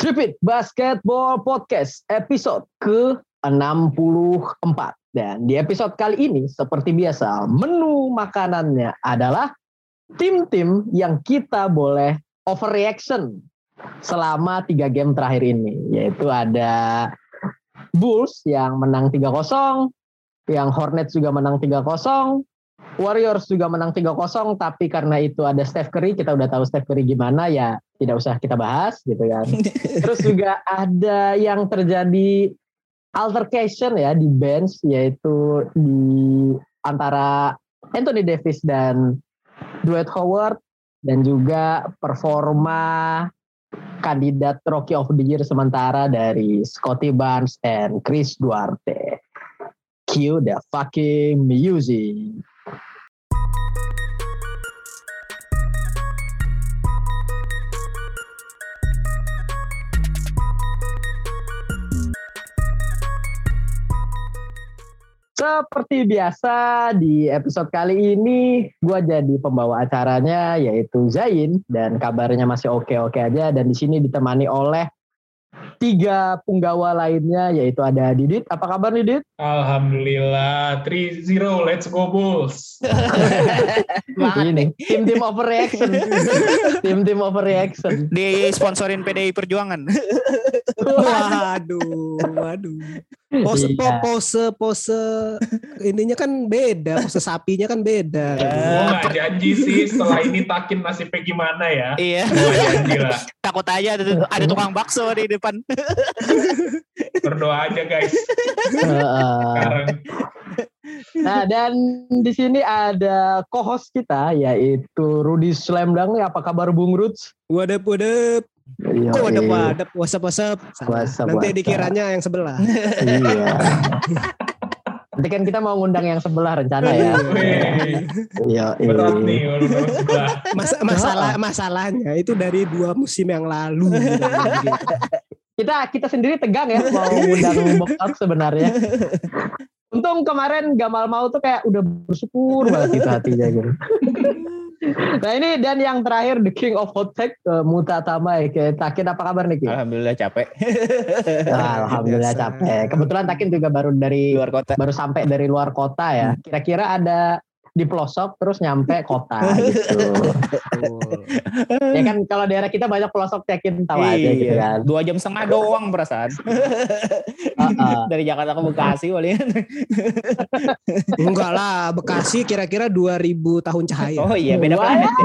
Tripit Basketball Podcast episode ke-64. Dan di episode kali ini seperti biasa menu makanannya adalah tim-tim yang kita boleh overreaction selama tiga game terakhir ini. Yaitu ada Bulls yang menang 3-0, yang Hornets juga menang 3-0, Warriors juga menang 3-0 tapi karena itu ada Steph Curry, kita udah tahu Steph Curry gimana ya tidak usah kita bahas gitu kan. Terus juga ada yang terjadi altercation ya di bench yaitu di antara Anthony Davis dan Dwight Howard dan juga performa kandidat Rookie of the Year sementara dari Scotty Barnes and Chris Duarte. Cue the fucking music. Seperti biasa di episode kali ini gue jadi pembawa acaranya yaitu Zain dan kabarnya masih oke-oke aja dan di sini ditemani oleh tiga punggawa lainnya yaitu ada Didit. Apa kabar Didit? Alhamdulillah 3-0 let's go Bulls. Ini tim-tim overreaction. tim-tim overreaction. Di sponsorin PDI Perjuangan. Waduh, waduh. Pose, Iya. pose, pose ininya kan beda, pose sapinya kan beda. Gue gak janji sih setelah ini Takin nasibnya gimana ya. iya. Gue janji lah. Takut aja ada, ada tukang bakso di depan. Berdoa aja guys. Sekarang Nah dan di sini ada co-host kita yaitu Rudy Slamdang. Apa kabar Bung Ruds? Wadap, wadap. Iya, Kok wasap, wasap. Salah. Wasap, Nanti dikiranya yang sebelah. Iya. Nanti kan kita mau ngundang yang sebelah rencana ya. Iya. berat iya. nih sebelah. Mas masalah masalahnya itu dari dua musim yang lalu. gitu. Kita kita sendiri tegang ya mau ngundang box out sebenarnya. Untung kemarin Gamal mau tuh kayak udah bersyukur banget gitu hatinya gitu. Nah ini dan yang terakhir the king of hot take uh, Muta Tamai kayak Takin apa kabar nih Ki? Alhamdulillah capek. Alhamdulillah Biasa. capek. Kebetulan Takin juga baru dari Luar kota. baru sampai dari luar kota ya. Kira-kira ada di pelosok terus nyampe kota gitu. ya kan kalau daerah kita banyak pelosok yakin tahu aja gitu Iya. kan. Dua jam setengah doang perasaan. Heeh. Dari Jakarta ke Bekasi paling. Enggak lah, Bekasi kira-kira 2000 tahun cahaya. Oh iya beda planet. ya.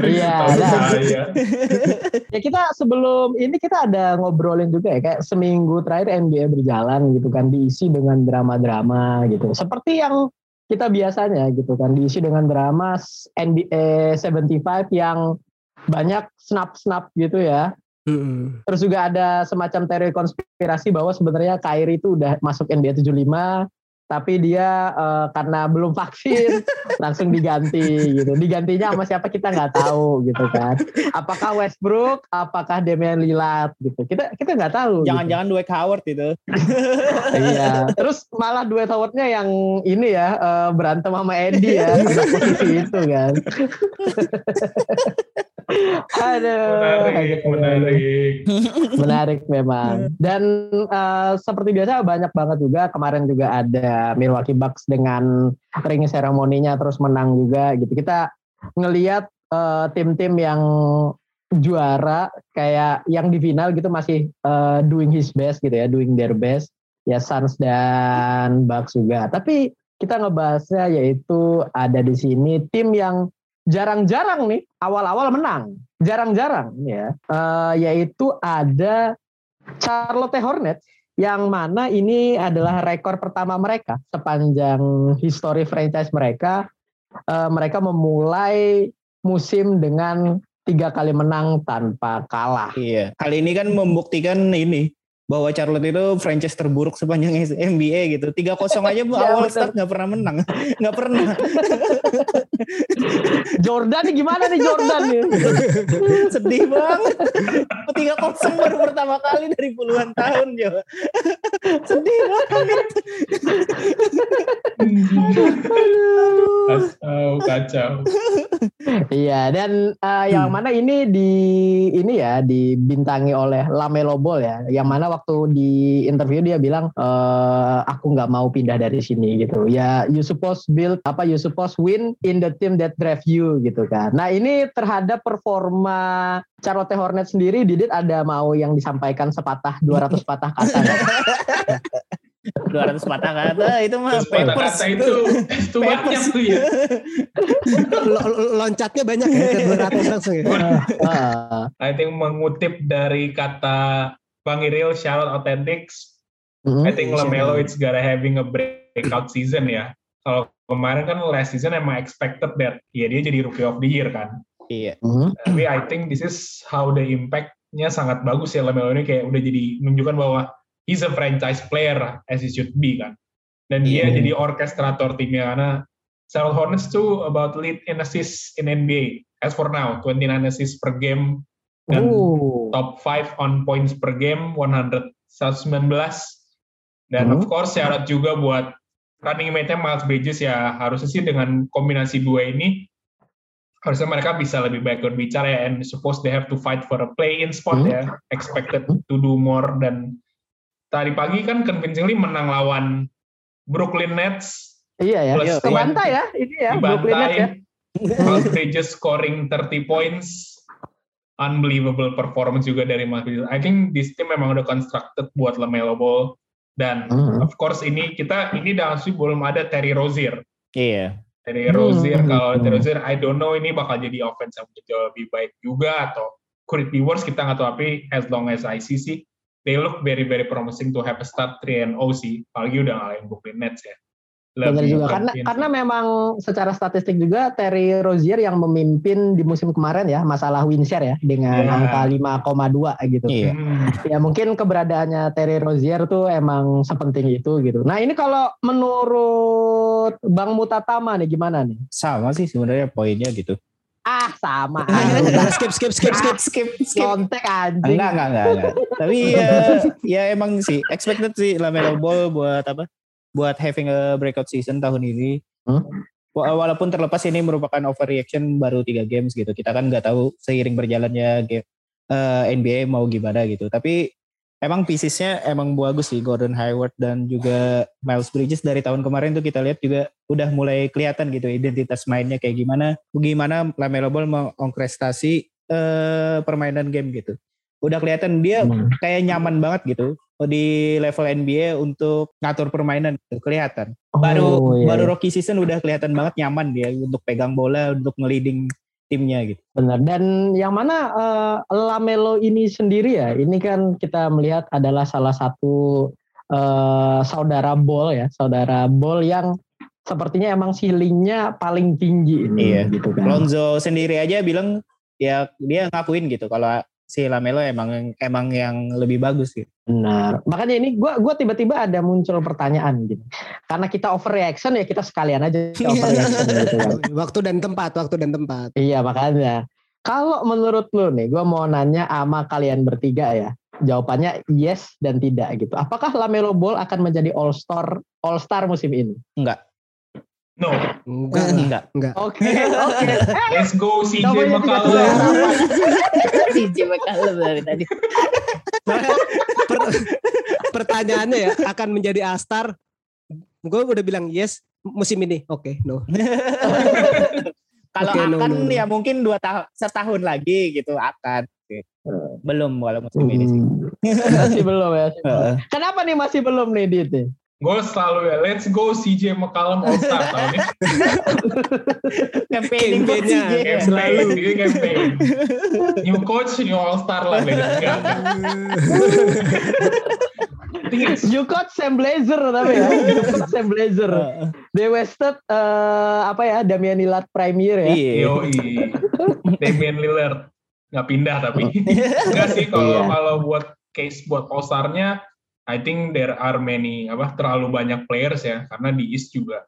Iya, nah. Ya kita sebelum ini kita ada ngobrolin juga ya kayak seminggu terakhir NBA berjalan gitu kan diisi dengan drama-drama gitu. Seperti yang kita biasanya gitu kan diisi dengan drama NBA 75 yang banyak snap-snap gitu ya. Mm-mm. Terus juga ada semacam teori konspirasi bahwa sebenarnya Kyrie itu udah masuk NBA 75 tapi dia eh, karena belum vaksin langsung diganti gitu. Digantinya sama siapa kita nggak tahu gitu kan. Apakah Westbrook, apakah Damian Lillard gitu. Kita kita nggak tahu. gitu. Jangan-jangan Dwight Howard itu. Iya. Terus malah duet Howard-nya yang ini ya eh, berantem sama Eddie ya posisi itu kan. Aduh. Menarik, menarik. menarik memang. Dan eh, seperti biasa banyak banget juga kemarin juga ada Milwaukee Bucks dengan ring seremoninya terus menang juga gitu. Kita ngelihat eh, tim-tim yang juara kayak yang di final gitu masih eh, doing his best gitu ya, doing their best. Ya Suns dan Bucks juga. Tapi kita ngebahasnya yaitu ada di sini tim yang jarang-jarang nih awal-awal menang. Jarang-jarang ya. Eh, yaitu ada Charlotte Hornets yang mana ini adalah rekor pertama mereka sepanjang histori franchise mereka. Eh, mereka memulai musim dengan tiga kali menang tanpa kalah. Iya. Kali ini kan membuktikan ini bahwa Charlotte itu franchise terburuk sepanjang NBA gitu. 3-0 aja bu Ya, awal betul. start nggak pernah menang. Nggak pernah. Jordan nih gimana nih Jordan nih? Sedih banget. 3-0 baru pertama kali dari puluhan tahun Jo. Sedih banget. Kacau, kacau. Iya dan eh, yang Hmm. mana ini di ini ya dibintangi oleh Lamelo Ball ya. Yang mana waktu di interview dia bilang eh aku nggak mau pindah dari sini gitu. Ya you supposed build apa you supposed win in the team that draft you gitu kan. Nah ini terhadap performa Charlotte Hornets sendiri Didit ada mau yang disampaikan sepatah 200 patah kata nggak? 200 patah kata itu mah papers. kata itu, itu banyak tuh ya. Lo- lo- loncatnya banyak ya ke 200 langsung ya. Ah, I think mengutip dari kata Bang Iril, Charlotte Authentics, mm, I think Lamelo it's gotta having a breakout season ya. Kalau kemarin kan last season emang expected that ya dia jadi rookie of the year kan. Iya. mm. Tapi I think this is how the impact-nya sangat bagus ya Lamelo ini kayak udah jadi menunjukkan bahwa he's a franchise player as he should be kan. Dan dia Iya. jadi orkestrator timnya karena Charlotte Hornets tuh about lead in assists in NBA as for now 29 assists per game dan Oh. top 5 on points per game 100 119 dan of Hmm. course syarat juga buat running mate-nya Miles Bridges ya harusnya sih dengan kombinasi dua ini harusnya mereka bisa lebih baik berbicara ya and suppose they have to fight for a play-in spot Hmm. ya expected to do more dan tadi pagi kan convincingly menang lawan Brooklyn Nets Iya ya. Plus Kebantai ya ini ya Brooklyn Nets ya. dibantai Miles Bridges scoring 30 points unbelievable performance juga dari Bridges I think this team memang udah constructed buat LaMelo Ball. Dan Hmm. of course ini kita ini dalam sih belum ada Terry Rozier. Iya. Terry Hmm. Rozier kalau Terry Rozier I don't know ini bakal jadi offense yang jauh lebih baik juga atau could it be worse kita nggak tahu. Tapi as long as I see sih they look very very promising to have a start 3 and O sih. Apalagi udah ngalahin Brooklyn Nets ya Benar juga karena karena memang secara statistik juga Terry Rozier yang memimpin di musim kemarin ya masalah win share ya dengan Iya. angka 5,2 gitu. Iya. Hmm. Ya mungkin keberadaannya Terry Rozier tuh emang sepenting itu gitu. Nah ini kalau menurut Bang Mutatama nih gimana nih? Sama sih sebenarnya poinnya gitu. Ah sama Ah, skip skip skip skip. skip, skip. Kontek anjing. Enggak, enggak, enggak, enggak. Tapi ya, ya emang sih expected sih Lamelo Ball buat apa? Buat having a breakout season tahun ini. Hmm? Wa- Walaupun terlepas ini merupakan overreaction baru tiga games gitu. Kita kan nggak tahu seiring berjalannya game, eh, NBA mau gimana gitu. Tapi emang piecesnya emang bagus sih Gordon Hayward dan juga Miles Bridges dari tahun kemarin tuh kita lihat juga udah mulai kelihatan gitu identitas mainnya kayak gimana. Gimana Lamelo Ball mengorkestrasi eh, permainan game gitu. Udah kelihatan dia Hmm. kayak nyaman banget gitu di level NBA untuk ngatur permainan gitu, kelihatan. Baru Oh, iya, baru rookie season udah kelihatan banget nyaman dia untuk pegang bola, untuk ngeliding timnya gitu. Benar. Dan yang mana eh, Lamelo ini sendiri ya, ini kan kita melihat adalah salah satu eh, saudara Ball ya, saudara Ball yang sepertinya emang ceilingnya paling tinggi ini, Iya. gitu kan. Lonzo sendiri aja bilang ya dia ngakuin gitu kalau si Lamelo emang emang yang lebih bagus gitu. Benar. Makanya ini gua gua tiba-tiba ada muncul pertanyaan gitu. Karena kita overreaction ya kita sekalian aja overreaction gitu kan. Waktu dan tempat, waktu dan tempat. Iya makanya. Kalau menurut lu nih, gua mau nanya sama kalian bertiga ya. Jawabannya yes dan tidak gitu. Apakah Lamelo Ball akan menjadi All Star All Star musim ini? Enggak. No Enggak Enggak. enggak. Oke, oke. let's go CJ Namanya juga tuh McCollum harapan. si Jimmy Callum dari tadi. Per- pertanyaannya ya akan menjadi Astar. Gue udah bilang yes musim ini. Oke, no. Kalau no, akan no, no. ya mungkin dua tahun setahun lagi gitu akan. Belum kalau musim ini sih. Hmm, masih belum ya. Heeh. Kenapa nih masih belum nih Dit? Gue selalu ya let's go CJ McCollum All Star tahun ini Campaigning buat Campaign-nya. CJ. campaign Selalu. ini campaign new coach new All Star lah beda enggak enggak You got Sam Blazer tapi ya. You got Sam Blazer. They wasted eh, apa ya Damian Lillard Prime Year ya. Iya. Damian Lillard nggak pindah tapi nggak sih kalau Iya. kalau buat case buat All Star-nya I think there are many apa terlalu banyak players ya karena di East juga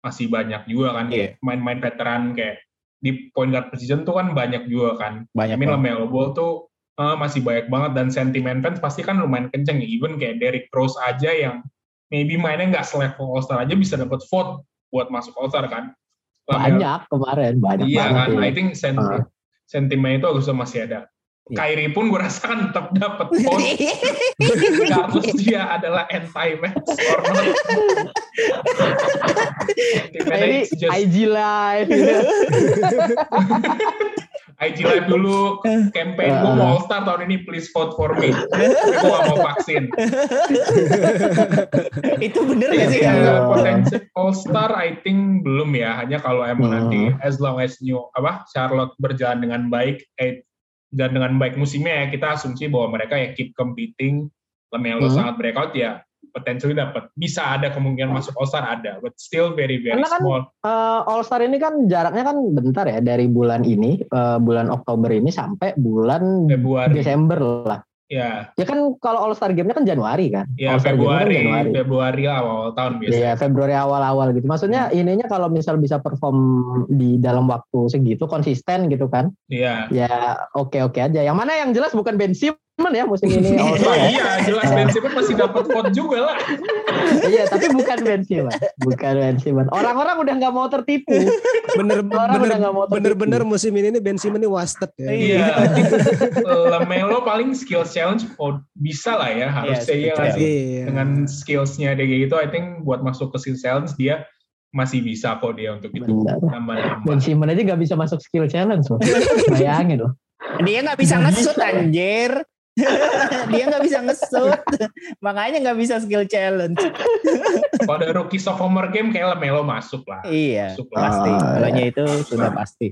masih banyak juga kan Iya. kayak main-main veteran kayak di point guard position tuh kan banyak juga kan. Banyak I mean banget. Lamelo Ball tuh eh, masih banyak banget dan sentimen fans pasti kan lumayan kenceng ya. Even kayak Derrick Rose aja yang maybe mainnya nggak selevel All Star aja bisa dapat vote buat masuk All Star kan. Lamelo- Banyak kemarin, banyak Iya banget. kan, ya. I think senti Ah. sentimen itu harusnya masih ada. Iya. Kyrie pun gue rasa kan tetap dapat vote regardless dia adalah anti-match or not. Sentimennya Ini it's just IG live. IG live dulu campaign gue mau All Star tahun ini please vote for me. Gue gak mau vaksin. itu bener gak sih? Iya. Ya, potensi All Star I think belum ya. Hanya kalau emang Hmm. nanti as long as new apa Charlotte berjalan dengan baik, dan dengan baik musimnya ya kita asumsi bahwa mereka ya keep competing. Lamelo Hmm. sangat breakout ya potensinya dapat bisa ada kemungkinan masuk All Star ada, but still very very Karena kan small. Eh, All Star ini kan jaraknya kan bentar ya dari bulan ini, eh, bulan Oktober ini sampai bulan Februari. Desember lah. Ya, Ya kan kalau All Star game-nya kan Januari kan. ya All Star game-nya kan Februari, Januari. Februari lah awal tahun biasanya. Iya Februari awal-awal gitu. Maksudnya ininya kalau misal bisa perform di dalam waktu segitu konsisten gitu kan. Iya. Ya oke-oke aja. Yang mana yang jelas bukan Ben Simmons ya musim ini Oh ya. iya, jelas Ben Simmons masih dapat vote juga lah. Iya, tapi bukan Ben Simmons. Bukan Ben Simmons. Orang-orang udah nggak mau tertipu. Bener Orang bener udah nggak mau tertipu. bener-bener musim ini nih Ben Simmons ini wasted ya. Iya. Lamelo paling skill challenge oh, bisa lah ya harusnya skill ya challenge. sih. Iya. dengan skillsnya dia kayak gitu I think buat masuk ke skill challenge dia masih bisa kok dia untuk itu nambah-nambah Ben Simmons aja nggak bisa masuk skill challenge loh. Bayangin loh. Dia nggak bisa ngesut anjir. dia nggak bisa ngesut. Makanya nggak bisa skill challenge. kalau ada rookie sophomore game kayak Lamelo masuk lah Iya, masuk lah pasti. Kalaunya itu sudah pasti.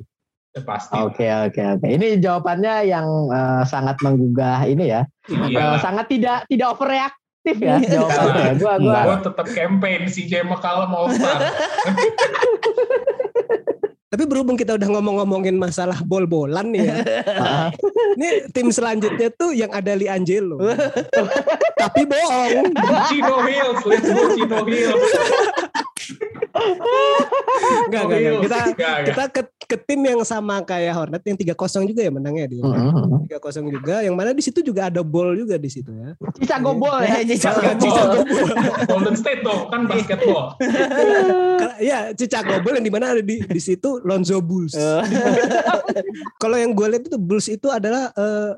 Pasti Oke oke oke. Ini jawabannya yang eh, sangat menggugah ini ya. Iya lah. sangat tidak tidak overreaktif ya jawabannya. Gua gua gue tetap campaign si J McCallum All Star Tapi berhubung kita udah ngomong-ngomongin masalah bol-bolan nih ya. Ini tim selanjutnya tuh yang ada Li Angelo. Tapi bohong. Chino Hills let's go Chino Hills Enggak, enggak, enggak. Kita enggak. kita ke, ke tim yang sama kayak Hornet yang 3-0 juga ya menangnya dia. mm, 3-0 juga yang mana di situ juga ada ball juga di situ ya. Chicago Ball ya. Chicago Bulls. Golden State tuh kan basketball Ya, Chicago Bulls yang di mana ada di di situ Lonzo Bulls. Eh, Kalau yang gue lihat itu Bulls itu adalah eh,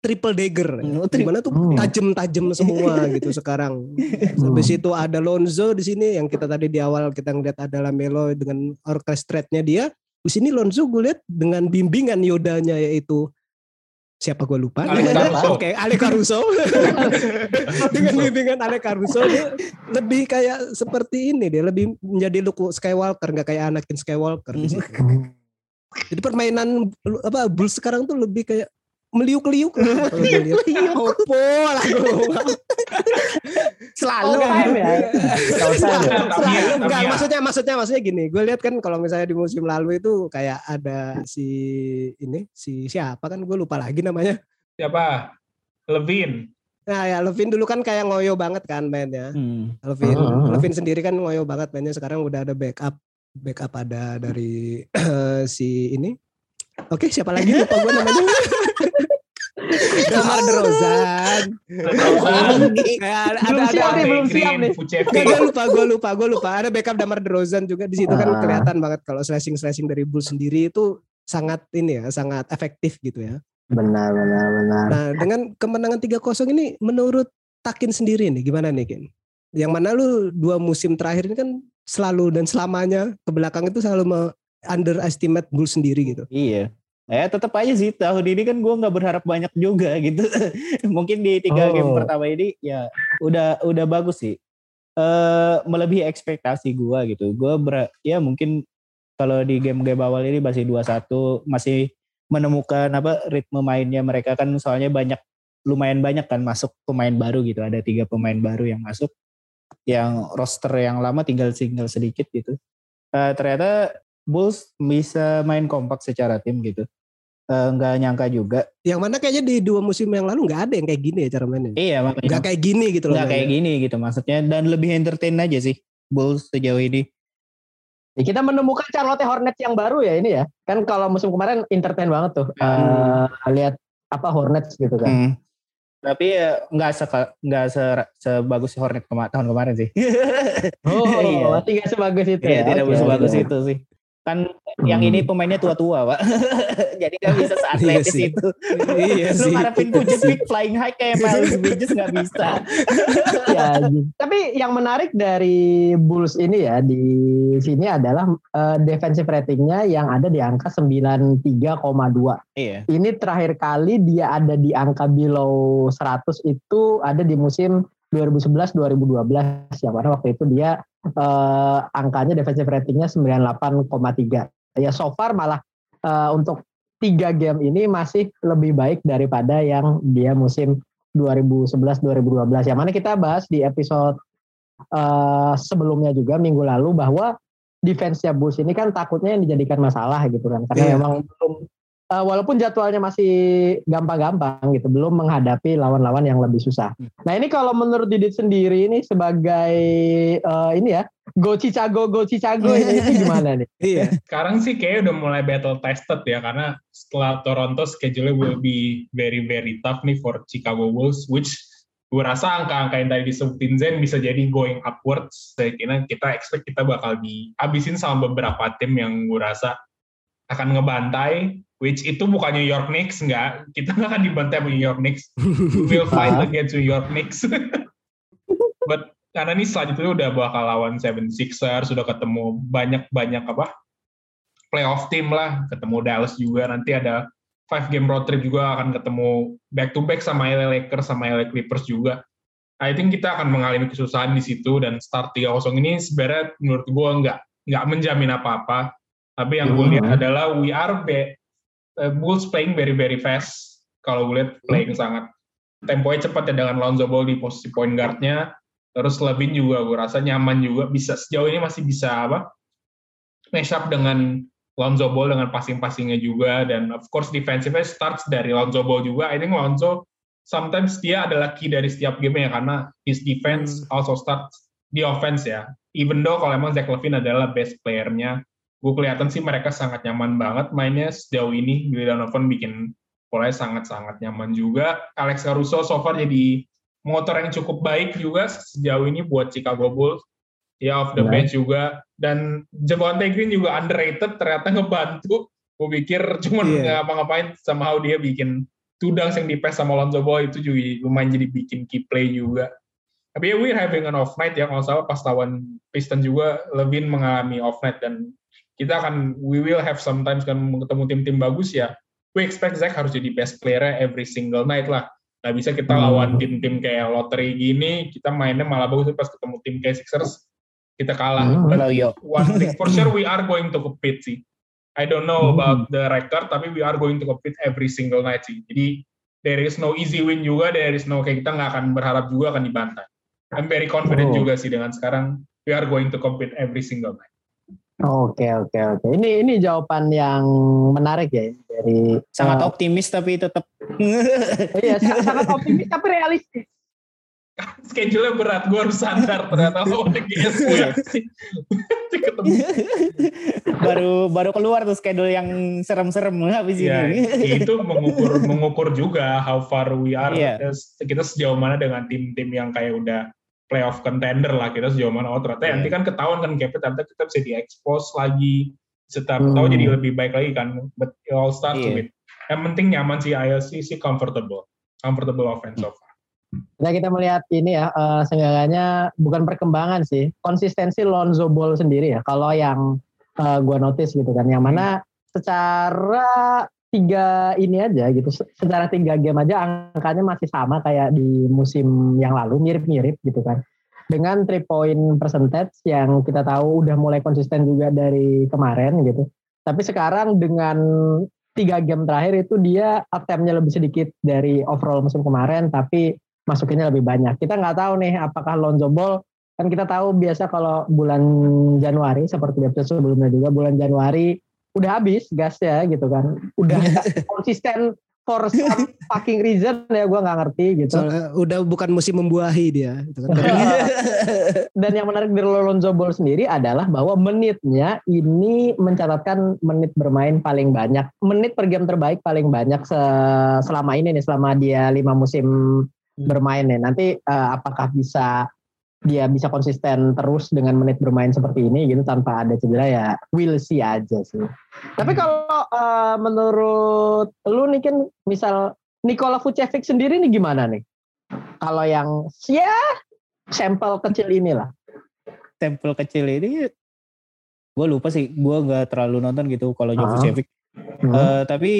triple dagger. Hmm, Ya. tri- Di mana tuh Hmm. tajem-tajem semua gitu sekarang. Habis itu ada Lonzo di sini yang kita tadi di awal kita ngeliat ada Lamelo dengan orchestrate-nya dia. Di sini Lonzo gue lihat dengan bimbingan Yodanya yaitu siapa gue lupa. Ale Caruso. Oke, Ale Caruso. dengan bimbingan Ale Caruso dia lebih kayak seperti ini dia lebih menjadi Luke Skywalker nggak kayak Anakin Skywalker di situ. Jadi permainan apa Bulls sekarang tuh lebih kayak meliuk-liuk lihat. Opo lah. Selalu. All time ya. All time ya. Tapi ya, tapi Enggak, ya. maksudnya maksudnya maksudnya gini. Gue lihat kan kalau misalnya di musim lalu itu kayak ada si ini si siapa kan gue lupa lagi namanya. siapa Levin Nah ya Levin dulu kan kayak ngoyo banget kan mainnya. Hmm. Levin, Hmm. Levin sendiri kan ngoyo banget mainnya. Sekarang udah ada backup, backup ada dari si ini. Oke, siapa lagi lupa gue namanya. Damar Derozan. Kayak ada Belum ada, siap ada, nih, belum siap nih. Gak, gue lupa, gue lupa, gue lupa. Ada backup Damar Derozan juga di situ kan Ah. kelihatan banget kalau slashing slashing dari Bulls sendiri itu sangat ini ya, sangat efektif gitu ya. Benar benar benar. Nah, dengan kemenangan 3-0 ini menurut Takin sendiri nih gimana nih Kin? Yang mana lu dua musim terakhir ini kan selalu dan selamanya ke belakang itu selalu me- underestimate Bulls sendiri gitu. Iya. Ya tetap aja sih tahun ini kan gue nggak berharap banyak juga gitu. Mungkin di tiga Oh. game pertama ini ya udah udah bagus sih. Eh melebihi ekspektasi gue gitu. Gue ber ya mungkin kalau di game-game awal ini masih 2-1 masih menemukan apa ritme mainnya mereka kan soalnya banyak lumayan banyak kan masuk pemain baru gitu. Ada tiga pemain baru yang masuk yang roster yang lama tinggal tinggal sedikit gitu. Eh, ternyata Bulls bisa main kompak secara tim gitu. eh, nggak nyangka juga. Yang mana kayaknya di dua musim yang lalu nggak ada yang kayak gini ya cara mainnya. Iya makanya Nggak kayak gini gitu loh. nggak kayak gini gitu maksudnya dan lebih entertain aja sih Bulls sejauh ini. Ya, kita menemukan Charlotte Hornets yang baru ya ini ya. Kan kalau musim kemarin entertain banget tuh. Hmm. Eh, lihat apa Hornets gitu kan. Hmm. Tapi ya nggak se nggak se sebagus Hornet kema tahun kemarin sih. Oh, Iya. masih nggak sebagus itu Iya, ya. tidak Oke, sebagus oke. itu sih. Kan yang ini pemainnya tua-tua, Pak. Jadi nggak bisa seatletis Iya sih. itu. iya Lu sih. ngarepin Vucevic flying high kayak Miles Bridges nggak bisa. Ya, anjing. tapi yang menarik dari Bulls ini ya di sini adalah eh, defensive ratingnya yang ada di angka 93,2. Iya. Ini terakhir kali dia ada di angka below 100 itu ada di musim 2011-2012 yang mana waktu itu dia eh, angkanya defensive ratingnya 98,3. Ya so far malah eh, untuk tiga game ini masih lebih baik daripada yang dia musim 2011-2012. Yang mana kita bahas di episode eh, sebelumnya juga minggu lalu bahwa defense-nya Bulls ini kan takutnya yang dijadikan masalah gitu kan. Karena Iya. memang belum eh, walaupun jadwalnya masih gampang-gampang gitu, belum menghadapi lawan-lawan yang lebih susah. Nah ini kalau menurut Didit sendiri ini sebagai eh, ini ya, go Chicago, go Chicago ini, ini gimana nih? Iya. Sekarang sih kayak udah mulai battle tested ya karena setelah Toronto schedule will be very very tough nih for Chicago Bulls which gue rasa angka-angka yang tadi disebutin Zen bisa jadi going upwards. Saya kira kita expect kita bakal dihabisin sama beberapa tim yang gue rasa akan ngebantai which itu bukan New York Knicks enggak kita nggak akan dibantai sama New York Knicks. We will fight against New York Knicks. But karena ini selanjutnya udah bakal lawan 76ers sudah ketemu banyak-banyak apa playoff team lah. Ketemu Dallas juga nanti ada five game road trip juga akan ketemu back to back sama LA Lakers sama LA Clippers juga. I think kita akan mengalami kesusahan di situ dan start 3-0 ini sebenarnya menurut gue nggak nggak menjamin apa-apa. Tapi yang gue Hmm. lihat adalah we are be, uh, Bulls playing very very fast. Kalau gue lihat playing sangat. Temponya cepat ya dengan Lonzo Ball di posisi point guardnya. Terus Levin juga gue rasa nyaman juga. Bisa sejauh ini masih bisa apa match up dengan Lonzo Ball dengan passing-passingnya juga. Dan of course defensive-nya starts dari Lonzo Ball juga. I think Lonzo sometimes dia adalah key dari setiap game ya karena his defense also starts di offense ya. Even though kalau emang Zach Levine adalah best player-nya gue kelihatan sih mereka sangat nyaman banget mainnya sejauh ini. Billy Donovan bikin polanya sangat-sangat nyaman juga. Alex Caruso so far jadi motor yang cukup baik juga sejauh ini buat Chicago Bulls. Ya off the Ya. bench juga. Dan Javonte Green juga underrated ternyata ngebantu. Gue pikir cuma Iya. nggak ngapa-ngapain somehow dia bikin tudang yang di pass sama Lonzo Ball itu juga lumayan jadi bikin key play juga. Tapi ya we're having an off night ya kalau salah pas lawan Piston juga. Levin mengalami off night dan kita akan we will have sometimes kan ketemu tim-tim bagus ya we expect Zach harus jadi best player every single night lah nggak bisa kita Hmm. lawan tim-tim kayak lottery gini kita mainnya malah bagus pas ketemu tim kayak Sixers kita kalah Hmm. But one thing for sure we are going to compete sih I don't know Hmm. about the record tapi we are going to compete every single night sih jadi there is no easy win juga there is no kayak kita nggak akan berharap juga akan dibantai I'm very confident Oh. juga sih dengan sekarang we are going to compete every single night Oke oke oke. Ini ini jawaban yang menarik ya dari Sangat eh, optimis tapi tetap Iya sangat, optimis tapi realistis. schedule-nya berat gue harus sadar ternyata GSW sih ketemu baru baru keluar tuh schedule yang serem-serem habis ya, ini. itu mengukur mengukur juga how far we are Iya. kita sejauh mana dengan tim-tim yang kayak udah playoff contender lah kita sejauh mana oh ternyata Iya. nanti kan ketahuan kan Kevin ternyata kita bisa diekspos lagi setiap Hmm. tahu jadi lebih baik lagi kan but it all starts Iya. with yang penting nyaman sih ILC sih comfortable comfortable offense so far Nah kita melihat ini ya, eh, seenggaknya bukan perkembangan sih, konsistensi Lonzo Ball sendiri ya. Kalau yang eh, gua notice gitu kan, yang mana secara tiga ini aja gitu, se- secara tiga game aja angkanya masih sama kayak di musim yang lalu, mirip-mirip gitu kan. Dengan three point percentage yang kita tahu udah mulai konsisten juga dari kemarin gitu. Tapi sekarang dengan tiga game terakhir itu dia attempt-nya lebih sedikit dari overall musim kemarin, tapi masukinnya lebih banyak. Kita nggak tahu nih apakah Lonzo Ball kan kita tahu biasa kalau bulan Januari seperti episode sebelumnya juga bulan Januari udah habis gasnya gitu kan. Udah konsisten for some fucking reason ya gue nggak ngerti gitu. Soalnya udah bukan musim membuahi dia. Gitu kan. Dan yang menarik dari Lonzo Ball sendiri adalah bahwa menitnya ini mencatatkan menit bermain paling banyak, menit per game terbaik paling banyak se- selama ini nih, selama dia lima musim bermain nih. Nanti eh, apakah bisa dia bisa konsisten terus dengan menit bermain seperti ini gitu tanpa ada cedera ya we'll see aja sih. Tapi kalau eh, menurut lu nih kan misal Nikola Vucevic sendiri nih gimana nih? Kalau yang ya sampel kecil inilah. Tempel kecil ini gue lupa sih gue nggak terlalu nonton gitu kalau Ah. Jovic Hmm. Eh, tapi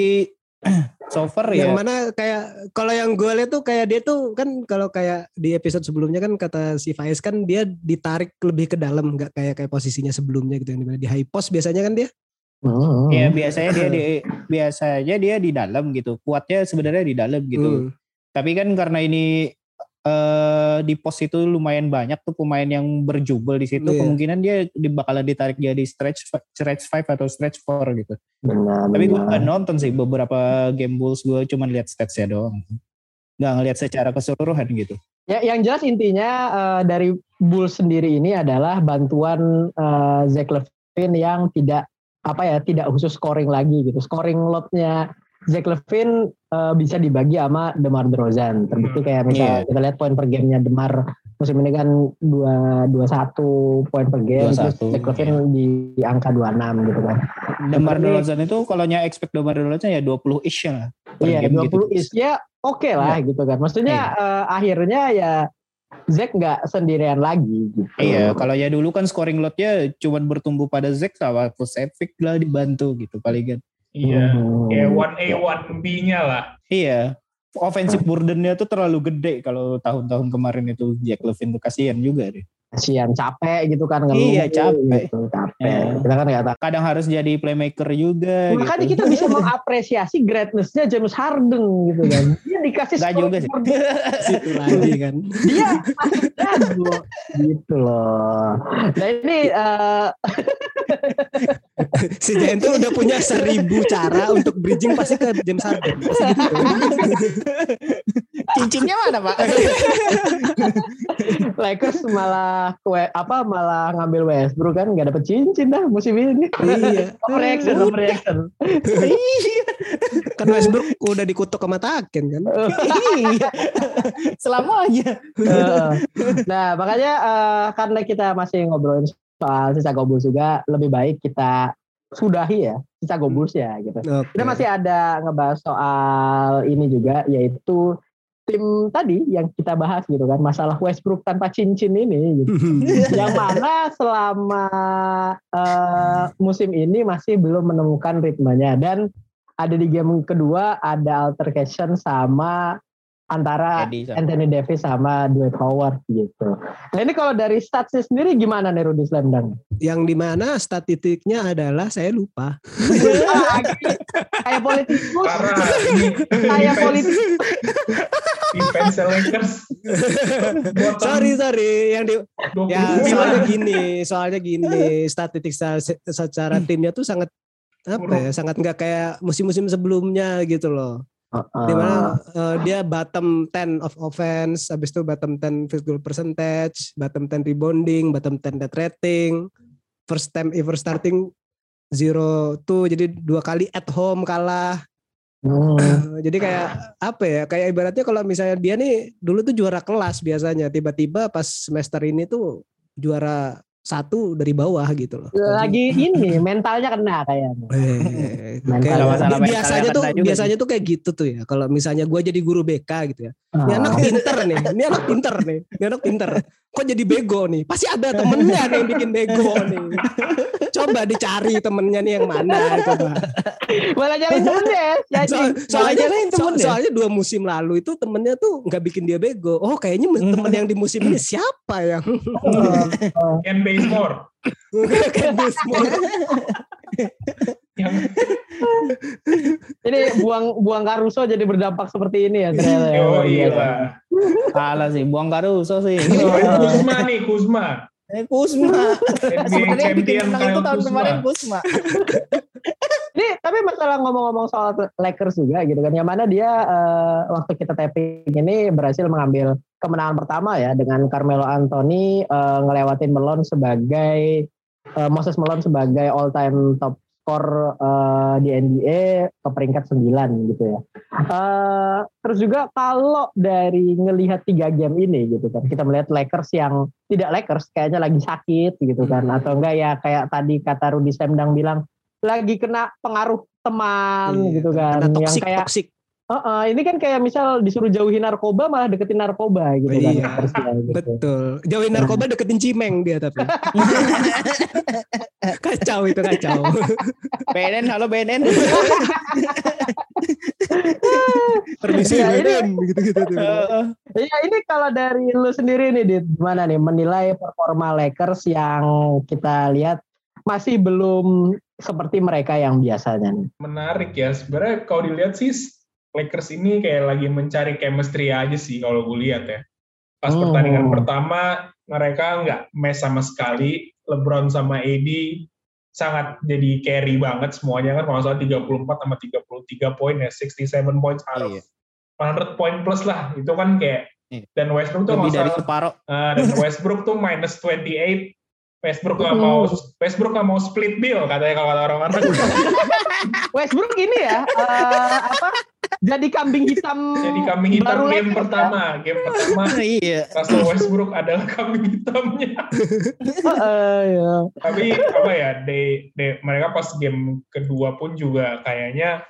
so far yang ya mana kayak kalau yang gue lihat tuh kayak dia tuh kan kalau kayak di episode sebelumnya kan kata si Faiz kan dia ditarik lebih ke dalam nggak kayak kayak posisinya sebelumnya gitu yang di mana di high post biasanya kan dia Hmm. ya biasanya dia di biasanya dia di dalam gitu kuatnya sebenarnya di dalam gitu Hmm. tapi kan karena ini eh di pos itu lumayan banyak tuh pemain yang berjubel di situ. Iya. kemungkinan dia di, bakalan ditarik jadi stretch stretch five atau stretch four gitu. Benar, tapi gue nonton sih beberapa game Bulls gue cuma lihat statsnya doang. Nggak ngelihat secara keseluruhan gitu. Ya, yang jelas intinya eh, dari Bulls sendiri ini adalah bantuan eh, Zach Levine yang tidak apa ya tidak khusus scoring lagi gitu. Scoring loadnya Zach Levine eh, bisa dibagi sama DeMar DeRozan. Terbukti kayak misalnya Iya. kita lihat poin per gamenya DeMar musim ini kan dua dua satu poin per game, terus 21, Zach Levine di, di angka 26 gitu kan. Demar Derozan itu kalau nya expect Demar Derozan ya 20 ish lah per Iya, game 20 gitu. is ya oke lah gitu kan. Maksudnya eh, akhirnya ya Zach nggak sendirian lagi gitu. Iya, kalau ya dulu kan scoring loadnya cuma bertumbuh pada Zach sama Vucevic lah dibantu gitu paling kan. Iya. Hmm. Kayak one A one B-nya lah. Iya, offensive burdennya tuh terlalu gede kalau tahun-tahun kemarin itu Jack Levine tuh kasihan juga deh. kasihan capek gitu kan ngeluh Iya, capek. gitu, capek Iya. kita kan nggak tahu Kadang harus jadi playmaker juga makanya gitu. kita bisa mengapresiasi greatnessnya James Harden gitu kan dia dikasih scoring juga sih. situ lagi kan dia masih jago gitu loh nah ini eh, si Giant tuh udah punya seribu cara untuk bridging pasti ke James Harden. Pasti gitu. Cincinnya mana pak? Lakers malah kue apa malah ngambil Westbrook kan nggak dapet cincin dah musim ini. Iya. Overreaction overreaction kan Westbrook udah dikutuk sama Taken kan? Iya, selamanya. Nah makanya eh, karena kita masih ngobrolin soal Chicago Bulls juga lebih baik kita sudahi ya Chicago Bulls ya gitu. Oke. Kita masih ada ngebahas soal ini juga yaitu tim tadi yang kita bahas gitu kan masalah Westbrook tanpa cincin ini gitu. yang mana selama eh, musim ini masih belum menemukan ritmenya dan ada di game kedua ada altercation sama antara Eddie sama- Anthony Davis sama Dwight Howard gitu. Nah ini kalau dari statsnya sendiri gimana nih Rudy Slamdang? yang di mana statistiknya adalah saya lupa Kayak politikus, kayak politikus. defense sorry sorry yang di 29. ya soalnya gini soalnya gini statistik se- secara timnya tuh sangat apa ya sangat nggak kayak musim-musim sebelumnya gitu loh di mana eh, dia bottom 10 of offense habis itu bottom 10 field goal percentage bottom 10 rebounding bottom 10 net rating first time ever starting zero two jadi dua kali at home kalah Hmm. jadi kayak apa ya kayak ibaratnya kalau misalnya dia nih dulu tuh juara kelas biasanya tiba-tiba pas semester ini tuh juara satu dari bawah gitu loh Lagi ini mentalnya kena kayaknya. Eh, Mental kayak- Kalau masalah bi- biasanya mental tuh juga biasanya tuh kayak gitu tuh ya. Kalau misalnya gue jadi guru BK gitu ya. Ini anak Ah. pinter nih, ini anak pinter nih, ini anak pinter. Kok jadi bego nih? Pasti ada temennya nih yang bikin bego nih. Coba dicari temennya nih yang mana coba. Malah nyari temennya ya. So- Jadi soalnya, so- soalnya dua musim lalu itu temennya tuh nggak bikin dia bego. Oh kayaknya temen yang di musim ini siapa yang Ken Bazemore. Kayak Bismol. Yang Ini buang buang Caruso jadi berdampak seperti ini ya ternyata. ya. oh iya. Kalah sih, buang Caruso sih. Kuzma nih, Kuzma. Eh, Kusma. Sebenarnya yang bikin menang itu tahun kemarin Kusma. Ini tapi masalah ngomong-ngomong soal Lakers juga gitu kan. Yang mana dia uh, waktu kita tapping ini berhasil mengambil kemenangan pertama ya dengan Carmelo Anthony uh, ngelewatin Melon sebagai uh, Moses Melon sebagai all time top skor uh, di NBA ke peringkat 9 gitu ya. Uh, terus juga kalau dari ngelihat tiga game ini gitu kan, kita melihat Lakers yang tidak Lakers kayaknya lagi sakit gitu kan, hmm. atau enggak ya kayak tadi kata Rudy Semdang bilang lagi kena pengaruh teman iya, gitu kan, yang kayak toxic. Uh, uh, ini kan kayak misal disuruh jauhin narkoba malah deketin narkoba gitu kan. Iya, gitu. betul. Jauhin narkoba deketin cimeng dia tapi. kacau itu kacau. BNN, halo BNN. Permisi ya, BNN gitu-gitu tuh. Iya ini kalau dari lu sendiri nih Dit, gimana nih menilai performa Lakers yang kita lihat masih belum seperti mereka yang biasanya nih. Menarik ya. Sebenarnya kalau dilihat sih Lakers ini kayak lagi mencari chemistry aja sih kalau gue lihat ya. Pas hmm. pertandingan pertama mereka nggak mes sama sekali. LeBron sama AD sangat jadi carry banget semuanya kan kalau salah 34 sama 33 poin ya 67 points out of iya. 100 point plus lah itu kan kayak iya. dan Westbrook tuh lebih dari separuh uh, dan Westbrook tuh minus 28 Westbrook nggak mau Westbrook nggak mau split bill katanya kalau kata orang-orang. Westbrook ini ya uh, apa? Jadi kambing hitam. Jadi kambing hitam game pertama, game pertama. iya. Russell Westbrook adalah kambing hitamnya. uh, iya. Tapi apa ya? De, de, mereka pas game kedua pun juga kayaknya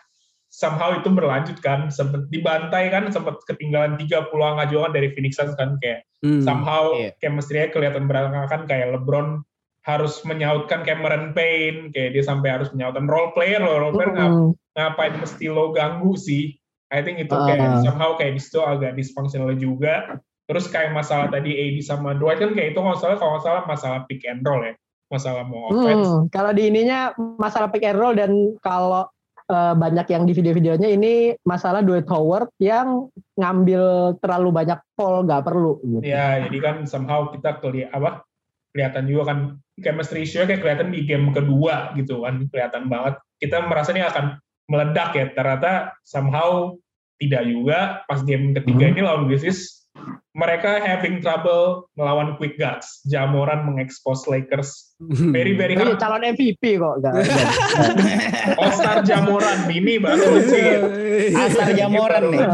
somehow itu berlanjut kan sempat dibantai kan sempat ketinggalan tiga pulang ajuan dari Phoenix Suns kan kayak hmm, somehow yeah. chemistry-nya kelihatan berantakan kayak LeBron harus menyautkan Cameron Payne kayak dia sampai harus menyautkan role player loh role player mm. ngapain mesti lo ganggu sih I think itu kayak uh. somehow kayak di situ agak dysfunctional juga terus kayak masalah tadi AD sama Dwight kan kayak itu kalau salah kalau salah masalah pick and roll ya masalah mau offense. Hmm, kalau di ininya masalah pick and roll dan kalau uh, banyak yang di video-videonya ini masalah Dwight Howard yang ngambil terlalu banyak foul nggak perlu. Gitu. Ya, jadi kan somehow kita kelihatan apa kelihatan juga kan chemistry issue kayak kelihatan di game kedua gitu kan kelihatan banget. Kita merasa ini akan meledak ya ternyata somehow tidak juga pas game ketiga hmm. ini lawan Grizzlies mereka having trouble melawan quick guards. Jamoran mengekspos Lakers. Very very hard. calon MVP kok. All Star Jamoran ini baru legit. All Star Jamoran nih.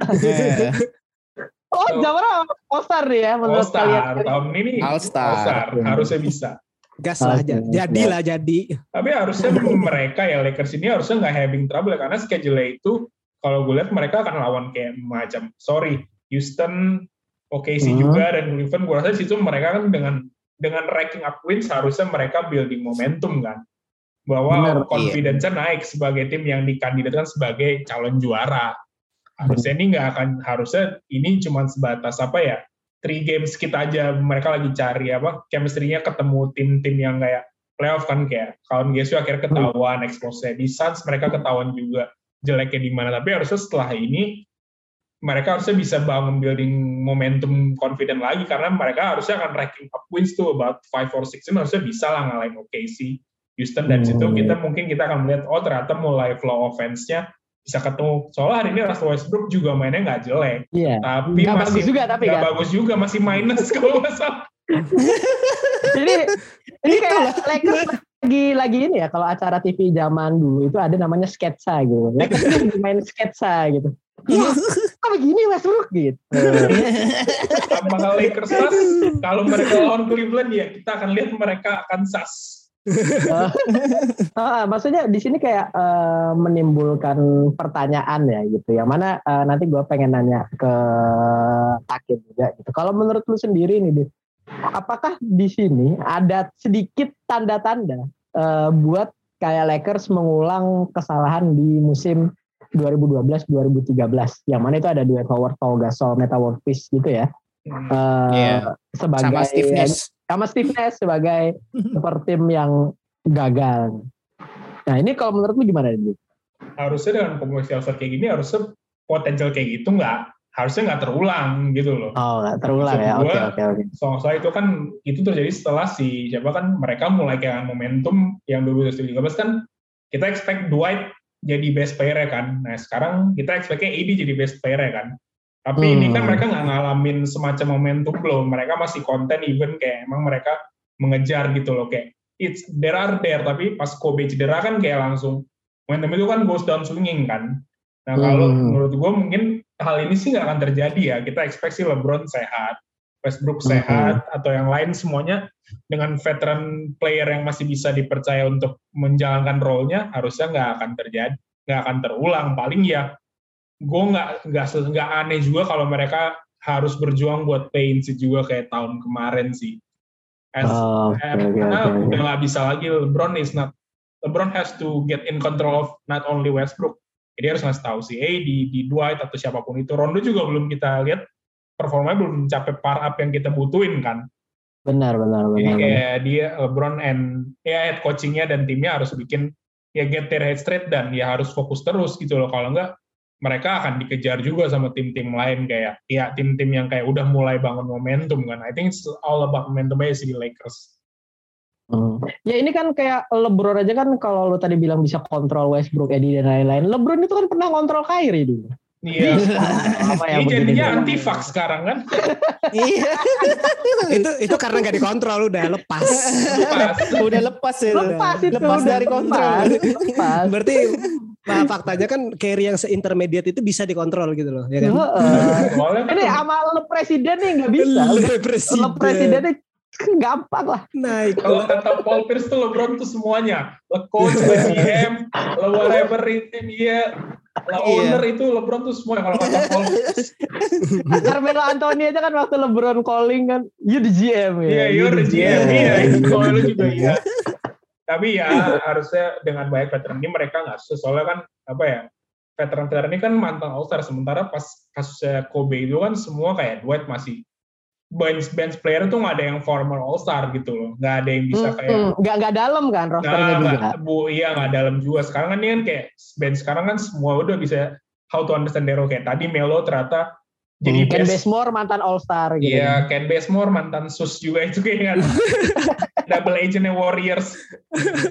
Oh, Jamoran All Star nih ya menurut All Star. kalian. Tahun ini All Star. All Star. Harusnya bisa. Gas lah, okay. jadilah jadi. Tapi harusnya mereka ya Lakers ini harusnya nggak having trouble ya, karena schedule itu kalau gue lihat mereka akan lawan kayak macam sorry Houston, OKC hmm. juga dan Cleveland. Gue rasa situ mereka kan dengan dengan ranking up wins harusnya mereka building momentum kan bahwa confidence-nya iya. naik sebagai tim yang dikandidatkan sebagai calon juara. Harusnya ini nggak akan harusnya ini cuma sebatas apa ya three games kita aja mereka lagi cari apa chemistry-nya ketemu tim-tim yang kayak playoff kan kayak kalau Gesu akhirnya ketahuan expose di Suns mereka ketahuan juga jeleknya di mana. Tapi harusnya setelah ini mereka harusnya bisa bangun building momentum confident lagi karena mereka harusnya akan ranking up wins tuh about 5 or 6 ini harusnya bisa lah ngalahin OKC Houston dan hmm. situ kita mungkin kita akan melihat oh ternyata mulai flow offense-nya bisa ketemu soalnya hari ini Russell Westbrook juga mainnya nggak jelek yeah. tapi gak masih bagus juga tapi gak kan? bagus juga masih minus kalau nggak salah jadi ini kayak Lakers lagi lagi ini ya kalau acara TV zaman dulu itu ada namanya sketsa gitu Lakers main sketsa gitu Wah, kok begini Westbrook gitu. Sama Lakers sas, kalau mereka lawan Cleveland ya kita akan lihat mereka akan sas. Uh, uh, maksudnya di sini kayak uh, menimbulkan pertanyaan ya gitu. Yang mana uh, nanti gue pengen nanya ke Takin juga gitu. Kalau menurut lu sendiri nih, Dit, apakah di sini ada sedikit tanda-tanda uh, buat kayak Lakers mengulang kesalahan di musim 2012-2013 yang mana itu ada duet Howard Paul Gasol Meta World Peace gitu ya hmm. uh, yeah. sebagai sama sama Steve Nash sebagai super tim yang gagal nah ini kalau menurut lu gimana ini harusnya dengan komersial kayak gini harusnya potensial kayak gitu nggak harusnya nggak terulang gitu loh. Oh nggak terulang Maksud ya. Oke oke oke. Soal itu kan itu terjadi setelah si siapa kan mereka mulai kayak momentum yang 2013 kan kita expect Dwight jadi best player ya kan. Nah sekarang kita expectnya AD jadi best player ya kan. Tapi hmm. ini kan hmm. mereka nggak ngalamin semacam momentum belum. Mereka masih konten even kayak emang mereka mengejar gitu loh kayak it's there are there tapi pas Kobe cedera kan kayak langsung momentum itu kan goes down swinging kan. Nah kalau hmm. menurut gue mungkin hal ini sih nggak akan terjadi ya. Kita expect sih LeBron sehat, Westbrook sehat hmm. atau yang lain semuanya dengan veteran player yang masih bisa dipercaya untuk menjalankan role-nya harusnya nggak akan terjadi, nggak akan terulang. Paling ya gue nggak nggak nggak aneh juga kalau mereka harus berjuang buat play sih juga kayak tahun kemarin sih. As, oh, okay, karena okay, udah nggak bisa lagi LeBron is not LeBron has to get in control of not only Westbrook. Jadi harus ngasih tahu si A di, di Dwight atau siapa pun itu. Rondo juga belum kita lihat performanya belum mencapai par up yang kita butuhin kan. Benar, benar, benar. Jadi kayak dia LeBron and ya head coachingnya dan timnya harus bikin ya get their head straight dan ya harus fokus terus gitu loh. Kalau enggak mereka akan dikejar juga sama tim-tim lain kayak ya tim-tim yang kayak udah mulai bangun momentum kan. I think it's all about momentum aja sih di Lakers. Hmm. Ya ini kan kayak LeBron aja kan kalau lo tadi bilang bisa kontrol Westbrook, Eddie dan lain-lain. LeBron itu kan pernah kontrol Kyrie dulu. Iya. Apa yang Ini jadinya anti vax sekarang kan? iya. itu itu karena nggak dikontrol udah lepas. lepas. udah lepas ya. Lepas itu. Lepas dari kontrol. Lepas. Berarti Nah, faktanya kan carry yang seintermediate itu bisa dikontrol gitu loh, ya kan? Uh, ini sama le presiden nih nggak bisa. Le presiden. Le presiden gampang lah. Naik. Kalau kata Paul Pierce tuh LeBron tuh semuanya. Le coach, le GM, le whatever itu dia lah iya. owner itu LeBron tuh semua kalau kata Paul. Carmelo Anthony aja kan waktu LeBron calling kan, you the GM ya. Iya, yeah, you're the GM. Iya, itu lu juga iya. Tapi ya harusnya dengan banyak veteran ini mereka nggak susah. Soalnya kan apa ya, veteran-veteran ini kan mantan All Star. Sementara pas kasusnya Kobe itu kan semua kayak Dwight masih bench bench player tuh nggak ada yang former all star gitu loh. Nggak ada yang bisa kayak nggak nggak dalam kan rosternya nah, juga? bu iya nggak dalam juga. Sekarang kan ini kan kayak bench sekarang kan semua udah bisa how to understand Dero kayak tadi Melo ternyata jadi Ken best, Basemore mantan all star gitu. Iya Ken Basemore mantan sus juga itu kayak kan double agentnya Warriors